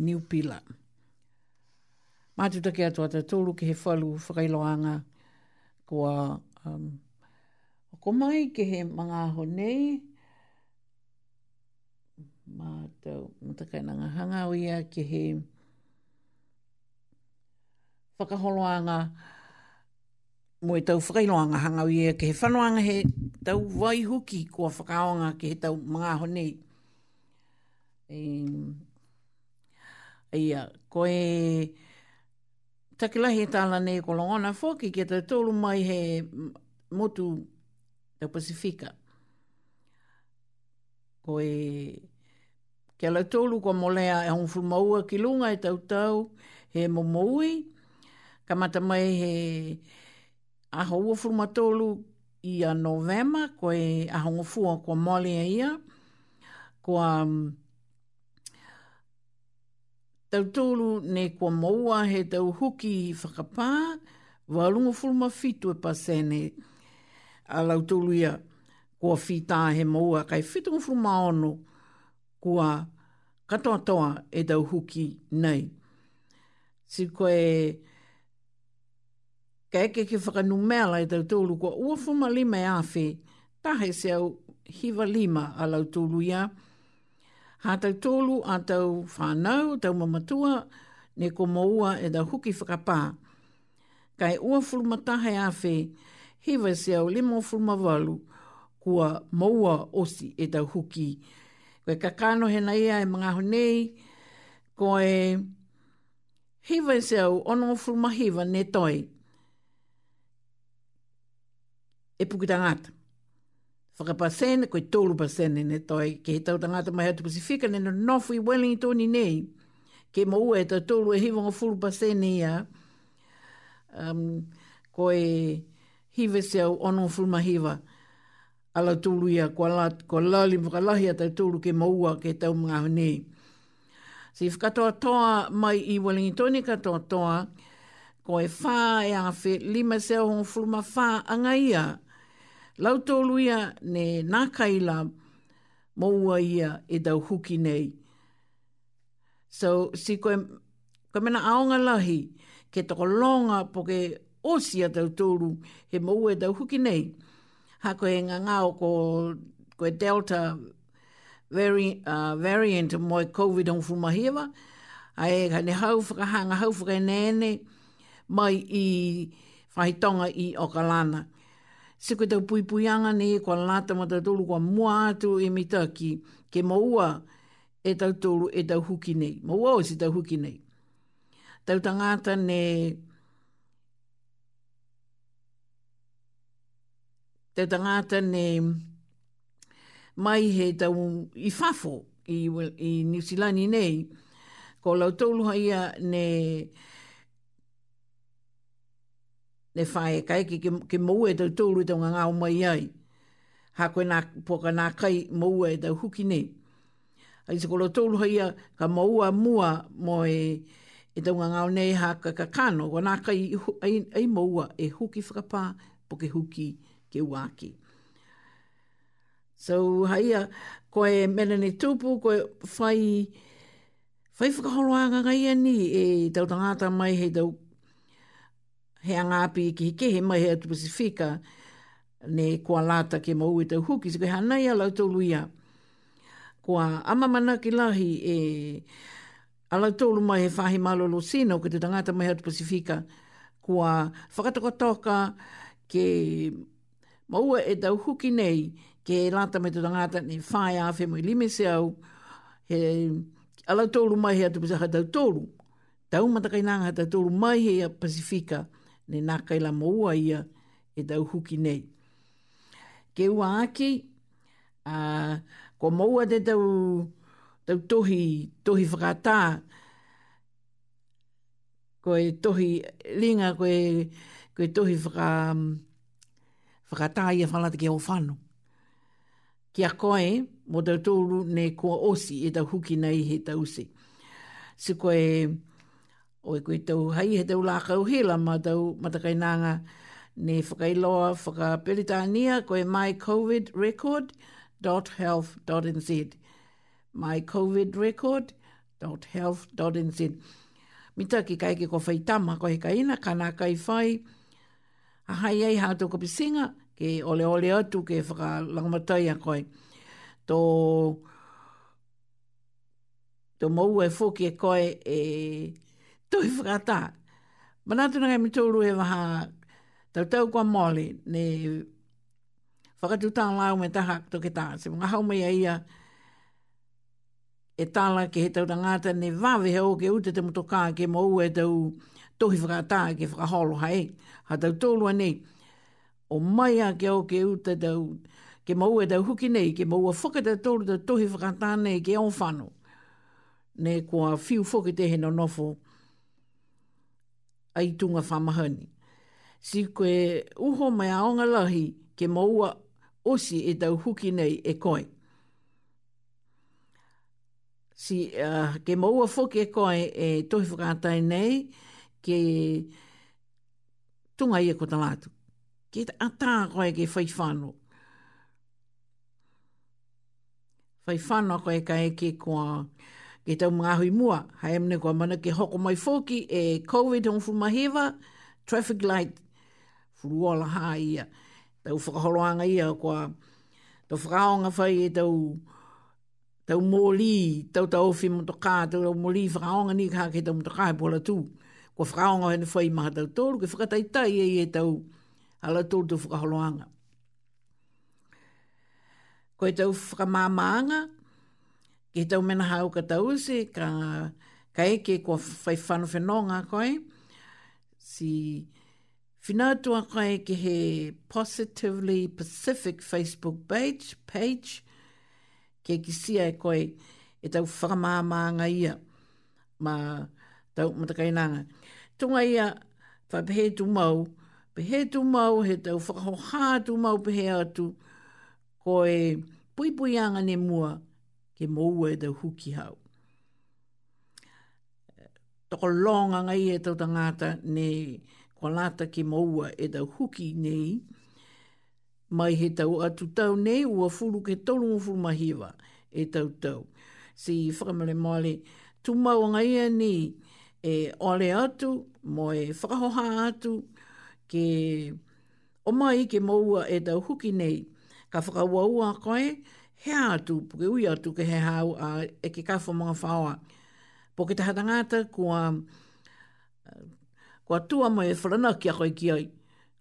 New Pillar. Mātu take atu ata tōru ke he whalu whakailoanga kua um, oko mai ke he mga aho nei. Mātou, mātakai nanga hanga ia ke he whakaholoanga kua mo e tau whakailoanga hangau ia ke he whanoanga he tau wai huki kua whakaonga ke he tau mga honei. E, ia, ko e takilahi tāla nei ko longona whoki ke tau tōlu mai he motu tau Pasifika. Ko e ke la tōlu kua molea e hongfu maua ki lunga e tau tau he momoui. Kamata mai he aho ua furumatolu i a novema, ko e aho ngofua kua mole a ia, kua um, tautolu ne kua maua he tau huki i whakapā, walungo furuma fitu e pasene a lautolu ia kua fitā he maua, kai fitu ngofu ono kua katoa toa e tau huki nei. Si koe ka eke ke whakanu mea lai tau tōlu kua ua fuma lima e awhi, tahe se au hiva lima a lau tōlu ia. Hā tau tōlu a tau whānau, tau mamatua, ne ko maua e da huki whakapā. Ka e ua fuma tahe awhi, hiva se au lima o fuma walu, kua maua osi e da huki. Koe kakano hena ia e mga honei, koe hiva se au ono fuma hiva ne toi e puki tangata. Whakapasene, koe tolu pasene, ne toi, ke he tau tangata mai atu Pasifika, ne no nofu i Wellington i nei, ke maua e tau tolu e hivonga fulu pasene ia, um, koe hive se au ono fulu mahiwa, ala tolu ia, kua, la, kua lali mwakalahi a tau tolu ke maua ke tau mga honi. Si whakatoa toa mai i Wellington i katoa toa, koe whā e awhi lima se au ono fulu mahiwa, anga ia, lautoluia ne nākaila moua ia e dau huki nei. So, si koe, koe mena aonga lahi, ke toko longa po ke osia tau tōru he mou e tau huki nei. Ha koe nga ngāo ko, ko e delta vari, uh, variant mo e COVID on fumahiwa. A e ka ne hauwhaka hanga hauwhaka e nene mai i whaitonga i Okalana. lana se koe tau puipuianga ne kwa lata ma tau tolu kwa mua atu e mitaki ke maua e tau tolu e tau huki nei. Maua o si tau huki nei. Tau tangata ne tau tangata ne mai he tau i fafo i, New Zealand i nei ko lau tolu haia ne le whae e kai ki ki ke mou e tau tōru tau ngā ngāo mai ai. Ha koe nā poka nā kai mou e tau huki ne. Ai se kolo tōru haia ka maua mua mo e, e tau ngā ngāo nei ha ka ka kāno. Ko nā kai ai, ai maua e huki whakapā po ke huki ke uāki. So haia koe melene tūpū koe whai... Whai whakaholoanga ngai ni e tau tangata mai hei tau he anga api ki ke he mai hea tu Pasifika, ne kua lata ke mau e tau huki, so ke hanai a lautou luia. Kua amamana ki lahi e a lautou mai he whahi malolo sina o ke te tangata mai hea tu Pasifika, kua whakatakotoka ke maua e tau huki nei, ke lata me te tangata ne whae a whemo i lime se au, he a lautou mai hea tu Pasifika, tau matakainanga, tau mai hea Pasifika, mai hea Pasifika, ne nā la maua ia e tau huki nei. Ke ua aki, a, ko maua te tau, tau tohi, tohi whakatā, ko e tohi linga, ko e, ko e tohi whaka, whakatā ia whanata ke o whanu. Ki a koe, mo tau tōru ne kua osi e tau huki nei he tau si. Se koe, e, o e koe tau hai he tau lākau hila ma tau matakainanga ne whakailoa whakaperitania koe mycovidrecord.health.nz mycovidrecord.health.nz Mita ki kai ki ko whaitama ko he kaina kana kai whai a hai ei hau tau pisinga ke ole ole atu ke whakalangamatai a koe tō to... tō mou e fōki e koe e tui whakata. Manatu nangai mi tōru e waha tau tau kua mole ne whakatu tā lau me taha tō ke tā. Se mga hau mai aia e tāla ke he tau tangata ne vāwe he o ke ute te motokā ke mo ue tau tohi whakata ke whakaholo hae. Ha tau tōru anei o mai a ke o ke ute tau ke mo ue tau huki nei ke mo ua whakata tōru tau tohi whakata nei ke onwhanu ne kua fiu whoki te he no nofo. No a i tunga whamahani. Si koe uho mai aonga lahi ke maua osi e tau huki nei e koe. Si uh, ke maua foki e koe e tohi whakātai nei ke tunga e kota lātu. Ke atā koe ke whaifano. Whaifano koe ka eke kua... Ko ke tau mga hui mua, hai amne kua mana ke hoko mai fōki e COVID hong fumahewa, traffic light, furuola ha ia, tau whakaholoanga ia kua, tau whakaonga whai e tau, tau mōli, tau tau ofi motoka, tau tau mōli whakaonga ni kā ke tau motoka e pola tū, kua whakaonga hene whai maha tau tōru, ke whakataitai e e tau ala tōru tau whakaholoanga. Koe tau whakamāmaanga, koe e tau mena hau ka tausi, ka, ka eke kua whai whanu whenonga koe. Si whinautua koe ke he Positively Pacific Facebook page, page ke ki sia e koe e tau whakamāmānga ia. Ma tau matakainanga. Tunga ia whapehe tu mau, pehe tu mau, he tau whakahohā tu mau pehe atu, koe pui pui anga ne mua, ke moua e huki hau. Toko longa ngai e tau tangata ne kwa lata ke moua e te huki nei, mai he tau atu tau nei ua furu ke tolu ngu furu mahiwa e tau tau. Si whakamale maale, tu mau ngai e ni e ole atu, mo e whakahoha atu, ke o mai ke moua e tau huki nei, ka whakaua ua koe, he atu, puke ui atu ke he hau a e ke kafo mga whaoa. Po ke taha tangata kua, kua tua mai e wharana ki a koe ki ai.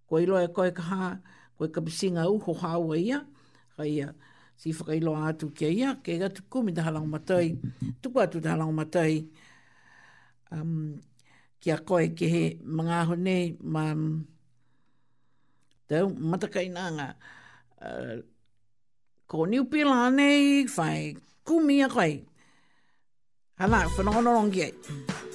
Kua ilo e koe kaha, koe kapisinga uho hau ia, kai ia. Si whakailo atu ki a ia, ke ga tuku mi taha lango matai, tuku atu taha lango matai. Um, ki a koe ke he mga aho nei, ma... Tau, matakainanga, uh, ko niu pila nei, whai kumia koe. Hana, whanonga nonongi ai. Hana, whanonga nonongi ai.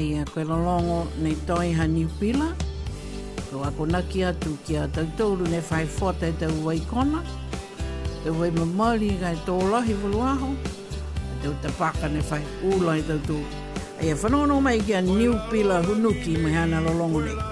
ai a koe lolongo nei toi ha niupila. Ko a ko naki atu ki a tautoulu ne whai fota e tau wai kona. Te wai mamari ka e tō lahi voluaho. Te o te paka ne whai ula e tautoulu. Ai a whanono mai ki a niupila hunuki mai hana lolongo nei.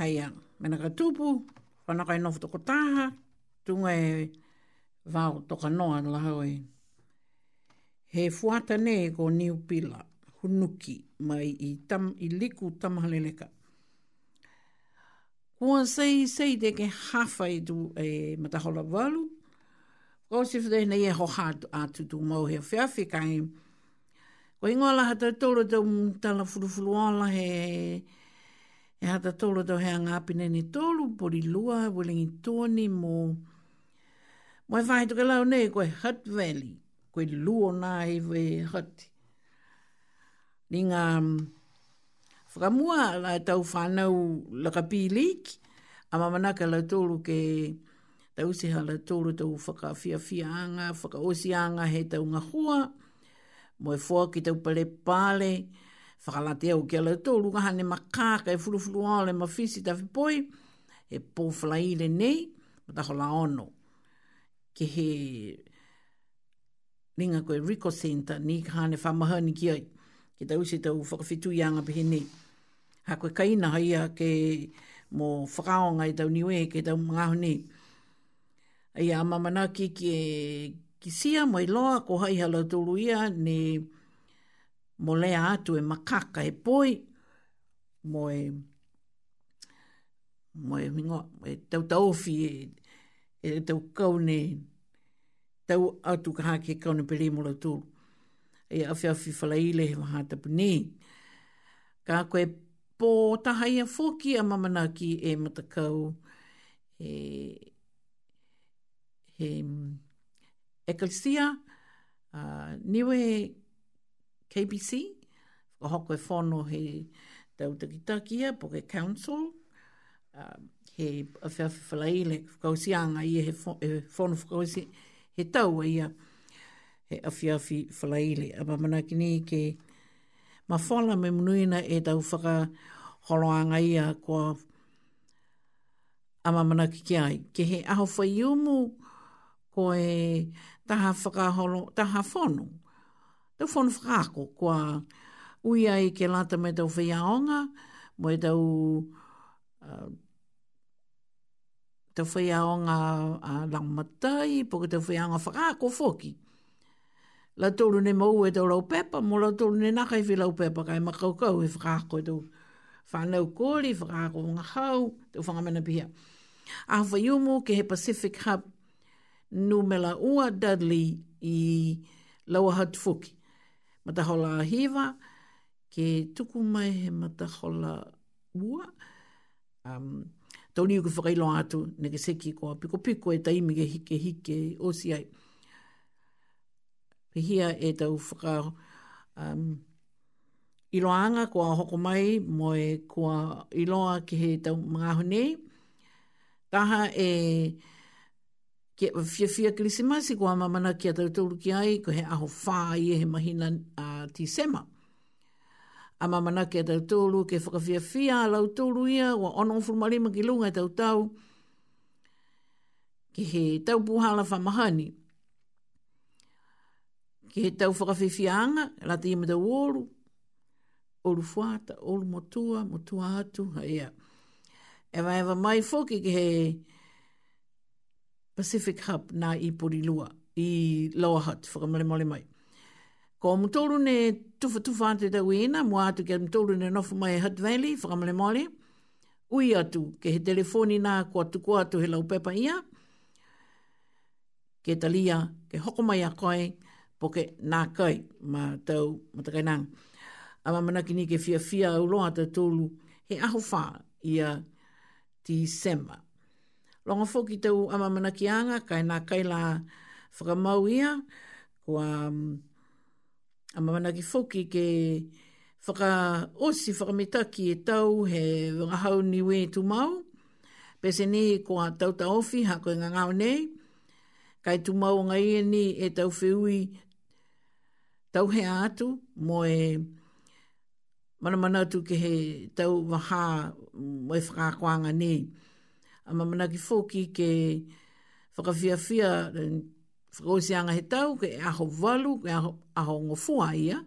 Hei ang, mena ka tupu, whana kai nofu toko taha, tunga e vau toka noa la hoi. He fuata ne ko niu pila, hunuki, mai i, tam, i liku tamahaleleka. Kua sei sei te ke hafa i tu e matahola walu, Ko si fudeh na ye hoha atu tu mau he whiawhi kai. Ko ingoa laha tau tolo tau tala furufuru ala he... he E hata tolo tau hea ngā pina ni tolu, pori lua, wilingi tōni mō. Mo e whai tuka lau nei, koe Hutt Valley, koe luo nā i we Hutt. Ni ngā mm, whakamua la tau whanau laka pīlik, a mamanaka la tolu ke tau siha la tolu tau whakawhiawhianga, whakaosianga he tau ngā hua, mo e fua ki tau pale, pale, whakalate au ke ala tō lungaha ma makaka e furufuru ole ma fisi tawhi poi, e pōwhala ile nei, ma tako la ono. Ke he ringa koe Rico Center ni ka hane whamahani ki ai, ki tau se tau whakawhitu ianga pehe nei. Ha koe kaina haia ke mō whakaonga i tau niwe ke tau mga honi. Ia mamana ki ki, ki sia mai loa ko hai halatulu ia ni... Ne mo lea atu e makaka e poi mo e mo e mingo e tau taofi e, e tau kaune tau atu ka hake kaune pere mo la e awhi awhi falaile he maha tapu ne ka koe pō tahaia fōki a mamanaki e matakau e e e kalsia uh, niwe KBC, ko hoko e whono he tau takitakia, po ke council, uh, he awhia whalai le whakausianga i e he e whono whakausi, he tau a ia he awhia awhi whalai le. Aba mana ki ni ke ma whala me munuina e tau whaka holoanga ia kua ama mana ki ki ai. Ke he aho whai ko e taha whaka holo, taha whono tau whanu whakako kua ui ai ke lata mai tau whaiaonga, mai tau uh, tau whaiaonga uh, langmatai, poka tau whaiaonga whakako whoki. La tolu ne mau e tau lau pepa, mo la tolu ne naka i e lau pepa, kai makaukau e whakako e tau whanau kori, whakako ngā hau, tau whangamena pihia. A whaiumu ke he Pacific Hub, nu me la ua Dudley i lau hatu whuki matahola hiva, ke tuku mai he matahola ua. Um, tau niu ki whakailo atu, ne ke seki ko piko piko e taimi ke hike hike o si ai. Pihia e tau whaka um, iloanga ko ho hoko mai, mo e ko iloa ki he tau mga honi. Taha e... Eh, ke fia fia krisimasi ko ama mana ki atau tolu ki ai ko he aho whai e he mahina ti sema. A mana ki atau tolu ke whaka fia fia lau tolu ia wa ono ufuru marima ki lunga e tau tau ki he tau puhala wha Ki he tau whaka fia fia anga lati ima tau oru oru fuata, oru motua, motua atu, haia. ia. E wa mai foki ki he... Pacific Hub na i Porilua, i Lower Hutt, whakamare mai. Ko mtoro ne tufa tufa ante tau ina, mua atu ke mtoro ne nofu mai e Hutt Valley, whakamare mole. Ui atu ke he telefoni nā kua tuku atu he lau ia. Ke talia, ke hoko mai a koe, po ke nā kai, ma tau matakai nang. Ama manaki ni ke fia fia au loa tau tolu, he aho whā ia ti sema longa foki tau ama manakianga, kai nā kai la whakamau ia, ko mm, ama manaki foki ke whaka osi whakamitaki e tau he wangahau ni we tu mau, pese ni ko tau tauta ofi ha koe ngā ngāo nei, kai tu mau ngā ia e ni e tau whiui tau he atu mo e mana mana tu ke he tau waha mo e whakakoanga nei a mamanaki fōki ke whakawhiawhia eh, whakawisianga he tau, ke aho walu, ke aho, aho ngofua ia.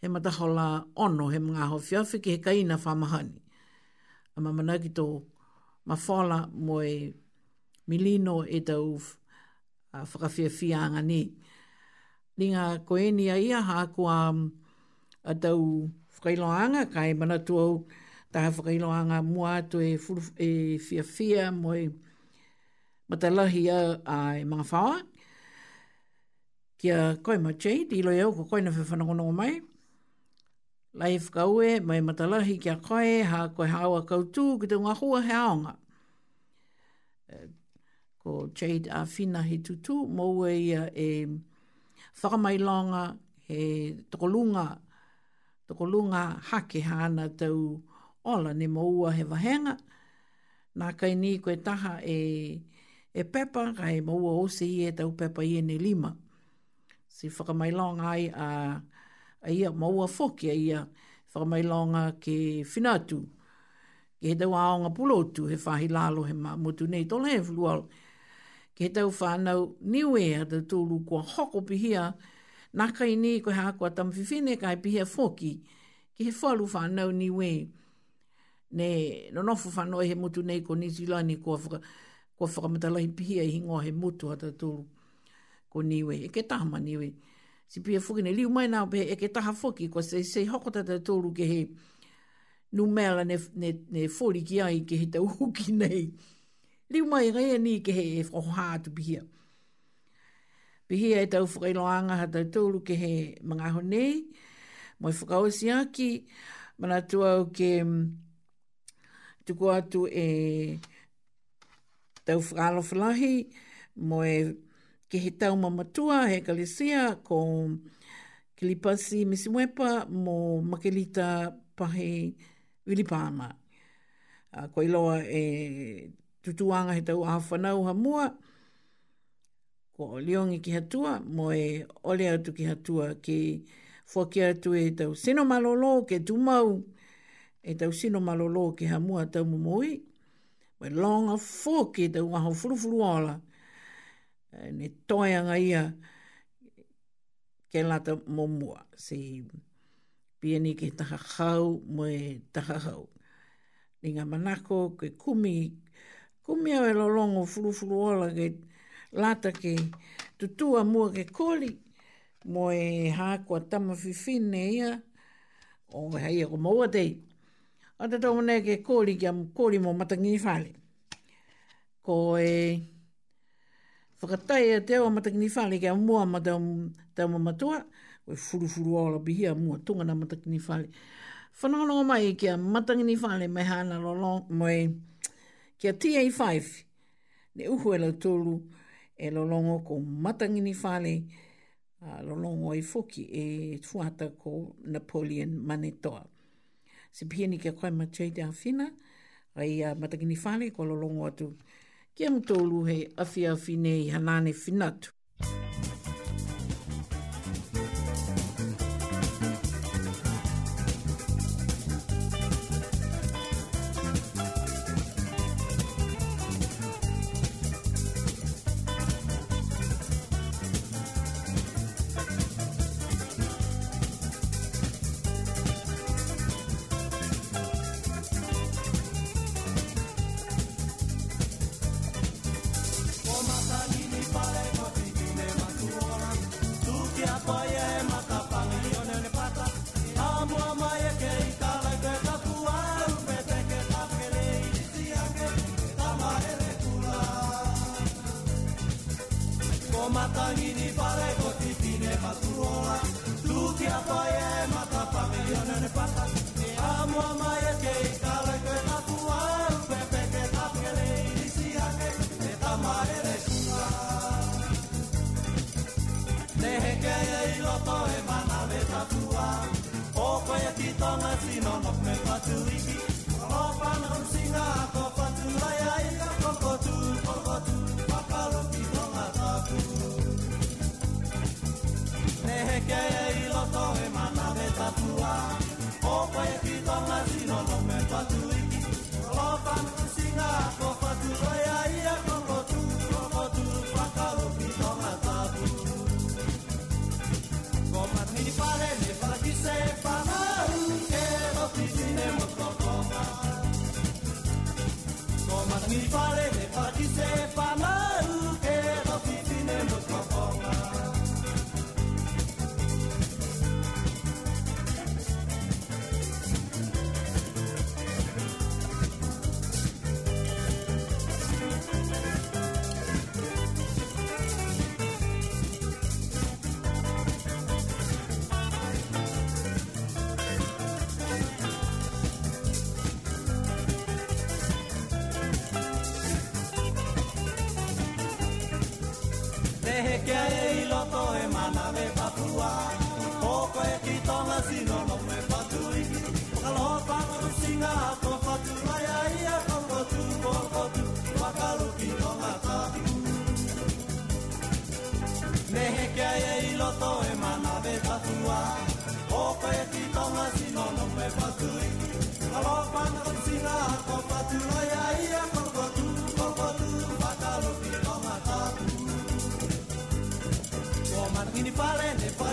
He matahola ono, he mga aho whiawhi, ke he kaina whamahani. A mamanaki tō mawhala moe milino e tau whakawhiawhianga ni. Ni ngā koenia ia hākua a tau whakailoanga, kai mana tuau taha whakailoanga mua atu e, e fia fia mo e matalahi a, a e mga whawa. Kia koe ma chei, dilo eo ko koe na whawhanongono mai. Lai whakaue, mai matalahi kia koe, ha koe hawa kautu, ki te ngā hua he aonga. E, ko Jade a Fina he tutu, mou e e whakamailonga e tokolunga, ko lunga hake hana tau ola ne maua he wahenga. Nā kai ni koe taha e, e pepa, kai maua ose i e tau pepa i e ne lima. Si whakamailonga ai a, a ia maua foki a ia whakamailonga ke finatu. Ke he tau aonga pulotu he whahi lalo he mamutu nei tole he Ke he tau whanau niwe a te tūlu kua hoko pihia hea Nā kai ni koe hākua tamawhiwhine kai pihia fōki ki he whalu whānau ni we. Ne, no nofu whanoi he mutu nei ko New Zealand ni kua, whaka, kua whakamatalahi pihia hi ngō he mutu ata tūru ko ni we. E ke tahama ni we. Si pihia fōki ne liu mai nā pe eke e ke taha fōki kua sei sei hoko tata tūru ke he nu mela ne, ne, ne fōri ki ai ke he tau huki nei. Liu mai rea ni ke he e whakohātu Pihia. Pihi ai tau whakailoanga ha tau tōru ke he mga honei. Moi whakaosi aki, mana tua au ke mm, tuku atu e tau whakalo whalahi. Moi ke he tau mamatua he kalesia ko Kilipasi Misiwepa mo Makelita Pahe Wilipama. Uh, ko iloa e tutuanga he tau awhanau ha mua. Moi Ua o leongi ki hatua, mo e ole atu ki hatua ki whaki atu e tau sino malolo ke tumau, e tau sino malolo ke hamua tau mumoi, mo longa whoki e tau waho furufuru ala, ne toianga ia ke lata mumua, si pieni ke taha hau mo e taha hau. Ni ngā manako ke kumi, kumi lo longo e lolongo furufuru ala ke tumau, lata ke tutua mua ke koli, mo e hākua tama fifine ia, o hei ako e maua tei. A te tau mene ke koli ki am koli mo matangi whale. Ko e whakatai a e te awa matangini whale ke a mua ma te awa matua, koe furu furu ola bihi a mua tunga na matangini whale. Whanono o mai ke a matangini whale mai hana lolo, mai ke a TA5, ne uhu e la tolu, e lolongo ko matangini whale, a lolongo i fuki e tuata ko Napoleon Manitoa. Se pia ni kia koe matei te awhina, rei a uh, matangini whale ko lolongo atu. Kia mtoulu he awhi awhi nei hanane finatu. mana me papua poco e ki tonga si no no me patui kalo pa no singa ko patu ai ai a ko patu ko patu wa kalo ki no mata me he ke ai i lo to e mana me papua poco e ki tonga si no no me patui kalo pa no singa ko patu ai Ini pale ne né?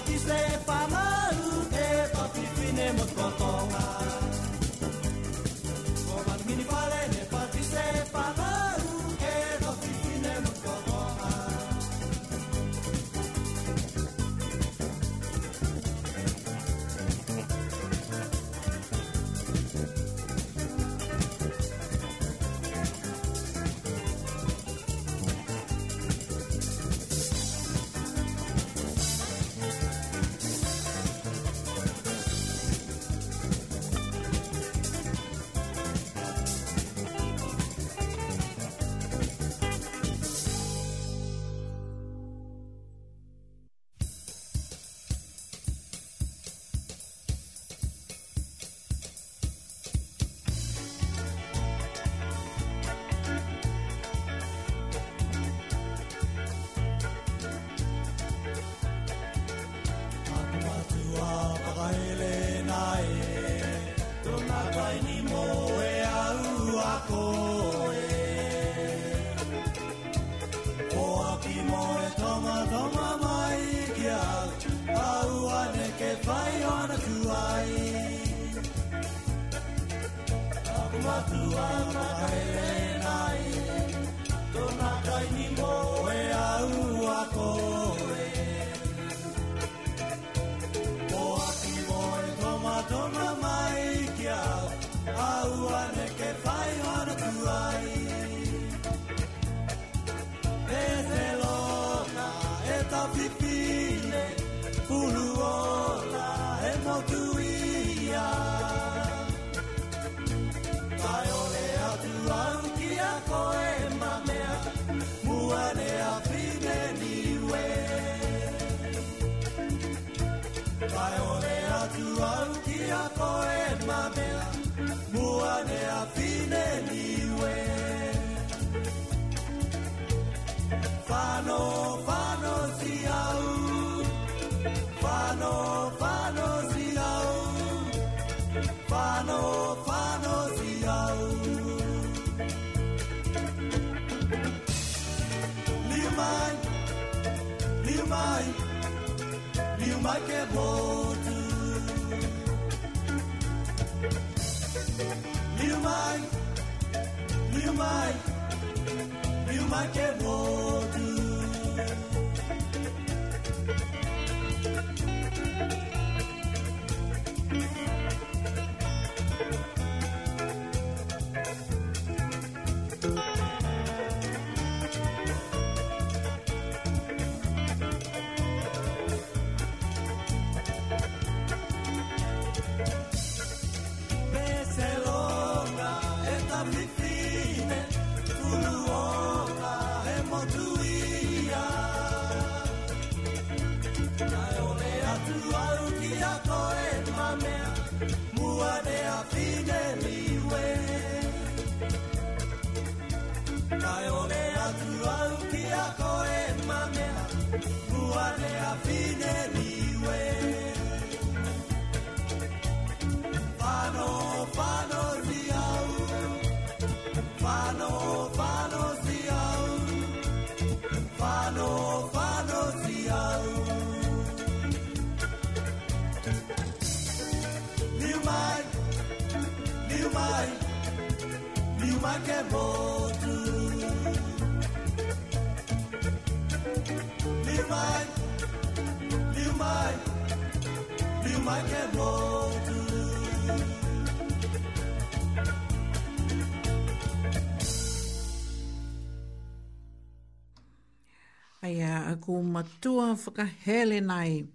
ku matua whakahele nei.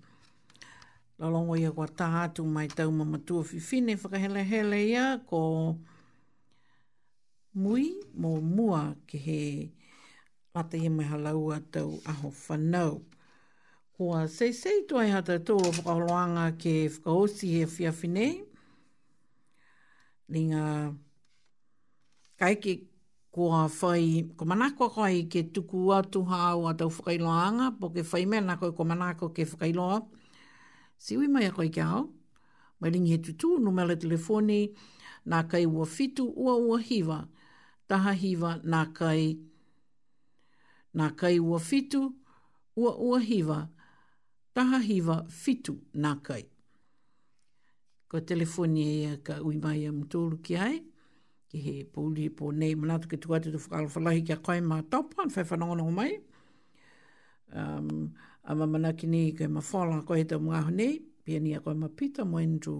Lalongo ia kua taha atu mai tau ma matua whiwhine whakahele hele ia ko mui mo mua ke he pata ia mai halaua tau aho whanau. Kua sei sei tuai hata tō whakaholoanga ke whakaosi he whiawhine. Ni ngā kaiki kua fai ko manako koi ke tuku atu hau a fai whakailoanga, po ke whai mea nako ko manako ke whakailoa. Siwi mai ko koi ke hau, mai ringi he tutu, numele telefoni, nā kai ua fitu ua ua hiva, taha hiva nā kai, nā kai ua fitu ua ua hiva, taha hiva fitu nā kai. Ko telefoni e ka ui mai am ki ai ki he pūli he pō nei manatu ki tukatu tu whakalo whalahi kia koe mā taupā an whai whanongono mai. Um, a ma ki nei koe mā whala koe he tau mga ho nei, pia ni a koe mā pita mō endru.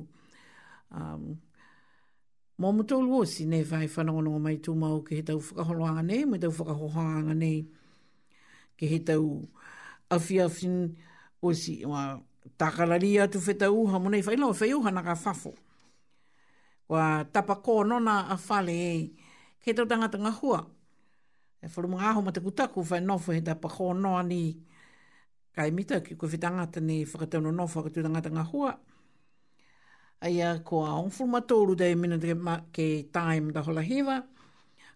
Um, mō mutolu o si nei whai whanongono mai tū mau ki he tau whakaholoanga nei, mō tau whakahohoanga nei, ki he tau awhiawhin o si, wā, Takalari atu whetau uha, whaila o whaiuha na ka wa tapako na a fale e ke tau tangata ngā hua. E wharu mga aho mataku taku whai nofo he tapako noa ni kai mita ki koe whitangata ni whakatau no nofo whakatau tangata ngā hua. Aia ko a onfuru matoru dai mina te ma, ke tae mta hola hewa.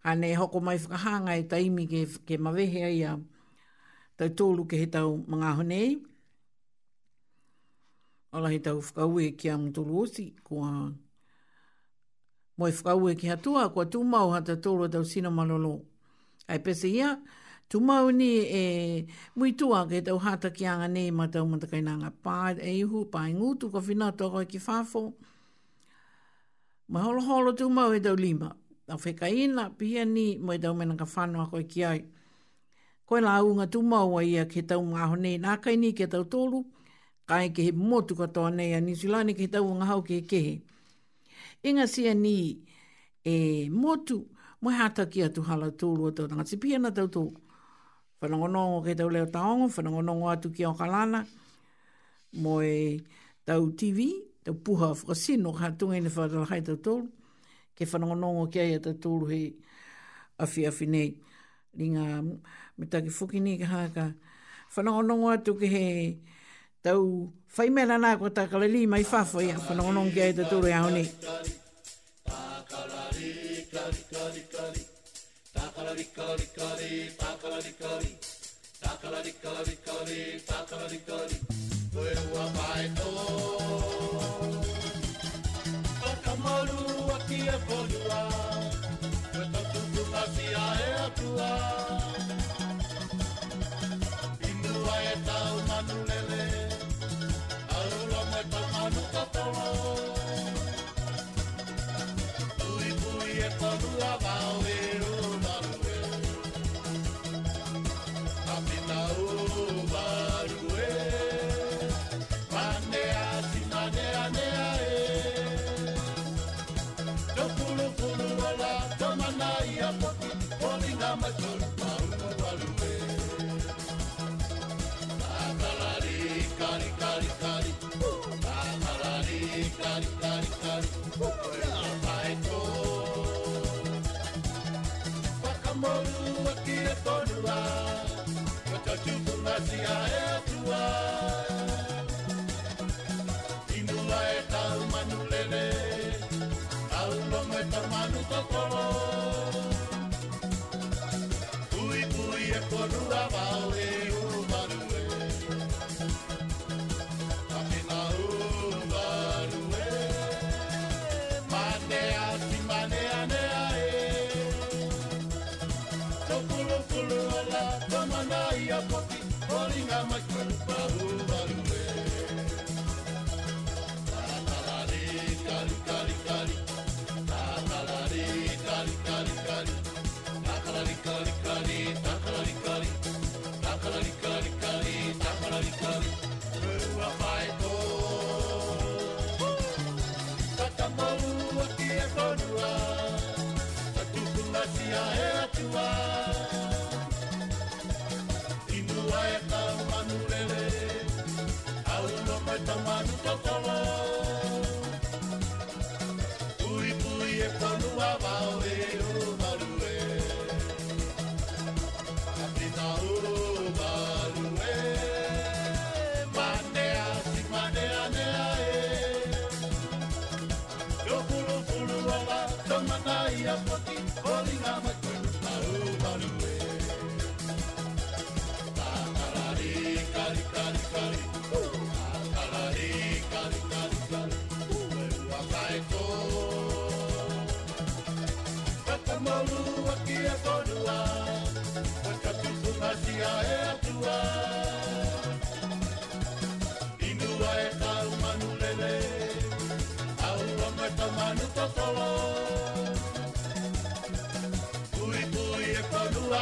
Ane e hoko mai whakahanga e taimi ke, ke mawehe aia tau tōlu ke he tau mga honei. Ola he tau whakaue ki a mtoru osi ko a mo e whakau e ki hatua kua tūmau hata tōro e tau sino malolo. Ai pese ia, tūmau ni e mui tua ke tau hata ki anga nei ma tau matakai nga ngā pā e ihu, pā e ngūtu ka whina tōko e ki whāfo. Ma holo holo tūmau e tau lima, a whika ina pia ni mo e tau mena ka whanua koe ki ai. Koe la unga tūmau a ia ke tau ngā honei nā kaini ke tau tōru, kai ke he motu katoa nei a Nisilani ke tau ngā hau ke kehe. Ke inga sia ni e motu mo hata ki atu hala tōlu atau tangati piana tau tō. Whanangonongo ke tau leo taongo, whanangonongo atu ki o kalana, mo e tau TV, tau puha whakasino ka tunga ina whanarahai tau tōlu, ke whanangonongo ke aia tau tōlu he awhi awhi nei. Ringa, me taki whuki nei ka haka, whanangonongo atu ke he... Tau whai mera nā ko takala li mai whawhai a whanongonong kia e te tūre aho ne. Koe ua mai tō Takamarua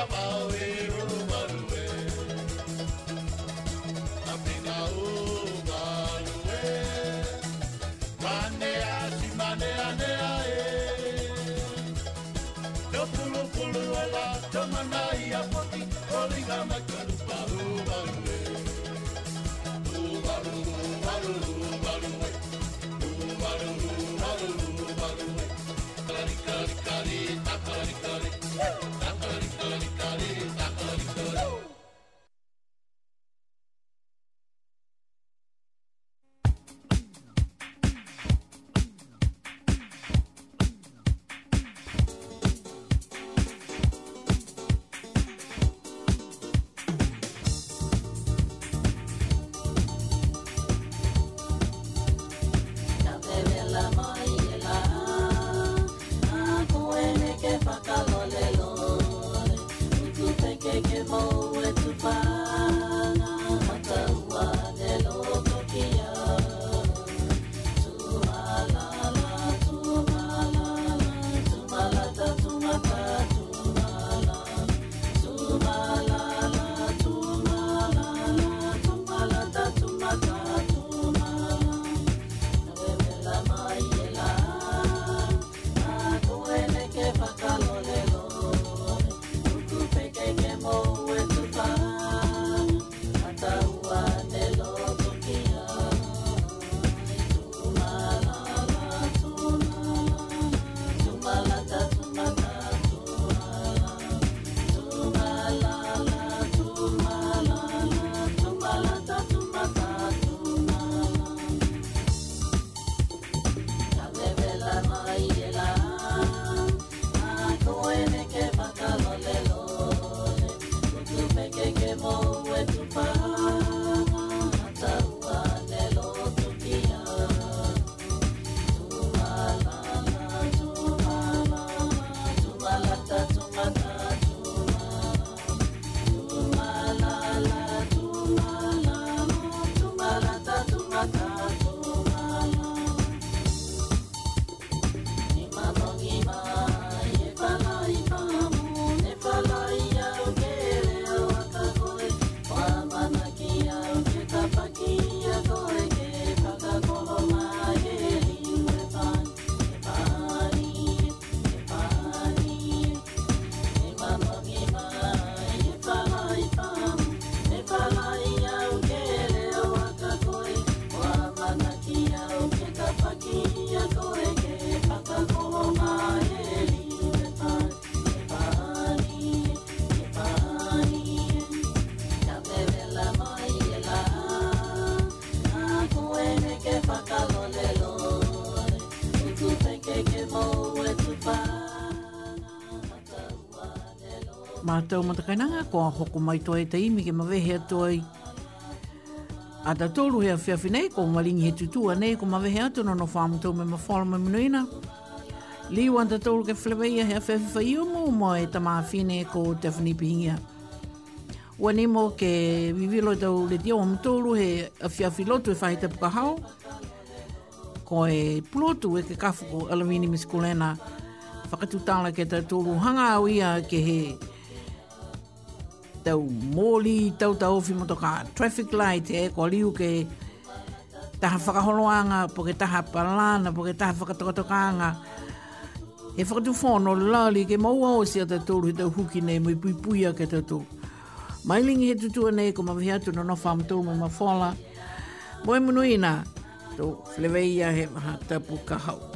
baba. tātou matakainanga ko a hoko mai toa e te imi ke mawehe atoi. A ta tōru hea whiawhi nei, ko maringi he tutua nei, ko mawehe atu no no whāmatou me ma whāra mai munuina. Liu an ta tōru ke whilewaia hea whiawhi whai umu, mo e ta maa whine ko te whanipihingia. Ua mo ke vivilo i tau le tia o mtōru he a whiawhi lotu e whaita puka hao. Ko e pulotu e ke kafuko alamini miskulena. Whakatutala ke ta tōru hanga au ia ke he tau moli tau tau fi motoka traffic light e ko liu ke ta faka taha whakaholoanga po ke taha palana po ke taha whakatokatokanga e whakatu whono lali ke maua o si ata tōru he huki nei mui pui pui a ke tau tō mailingi he tutua nei ko mawhi atu no nofam tōru mo mawhala mo e munuina tō flewe ia he maha tapu hau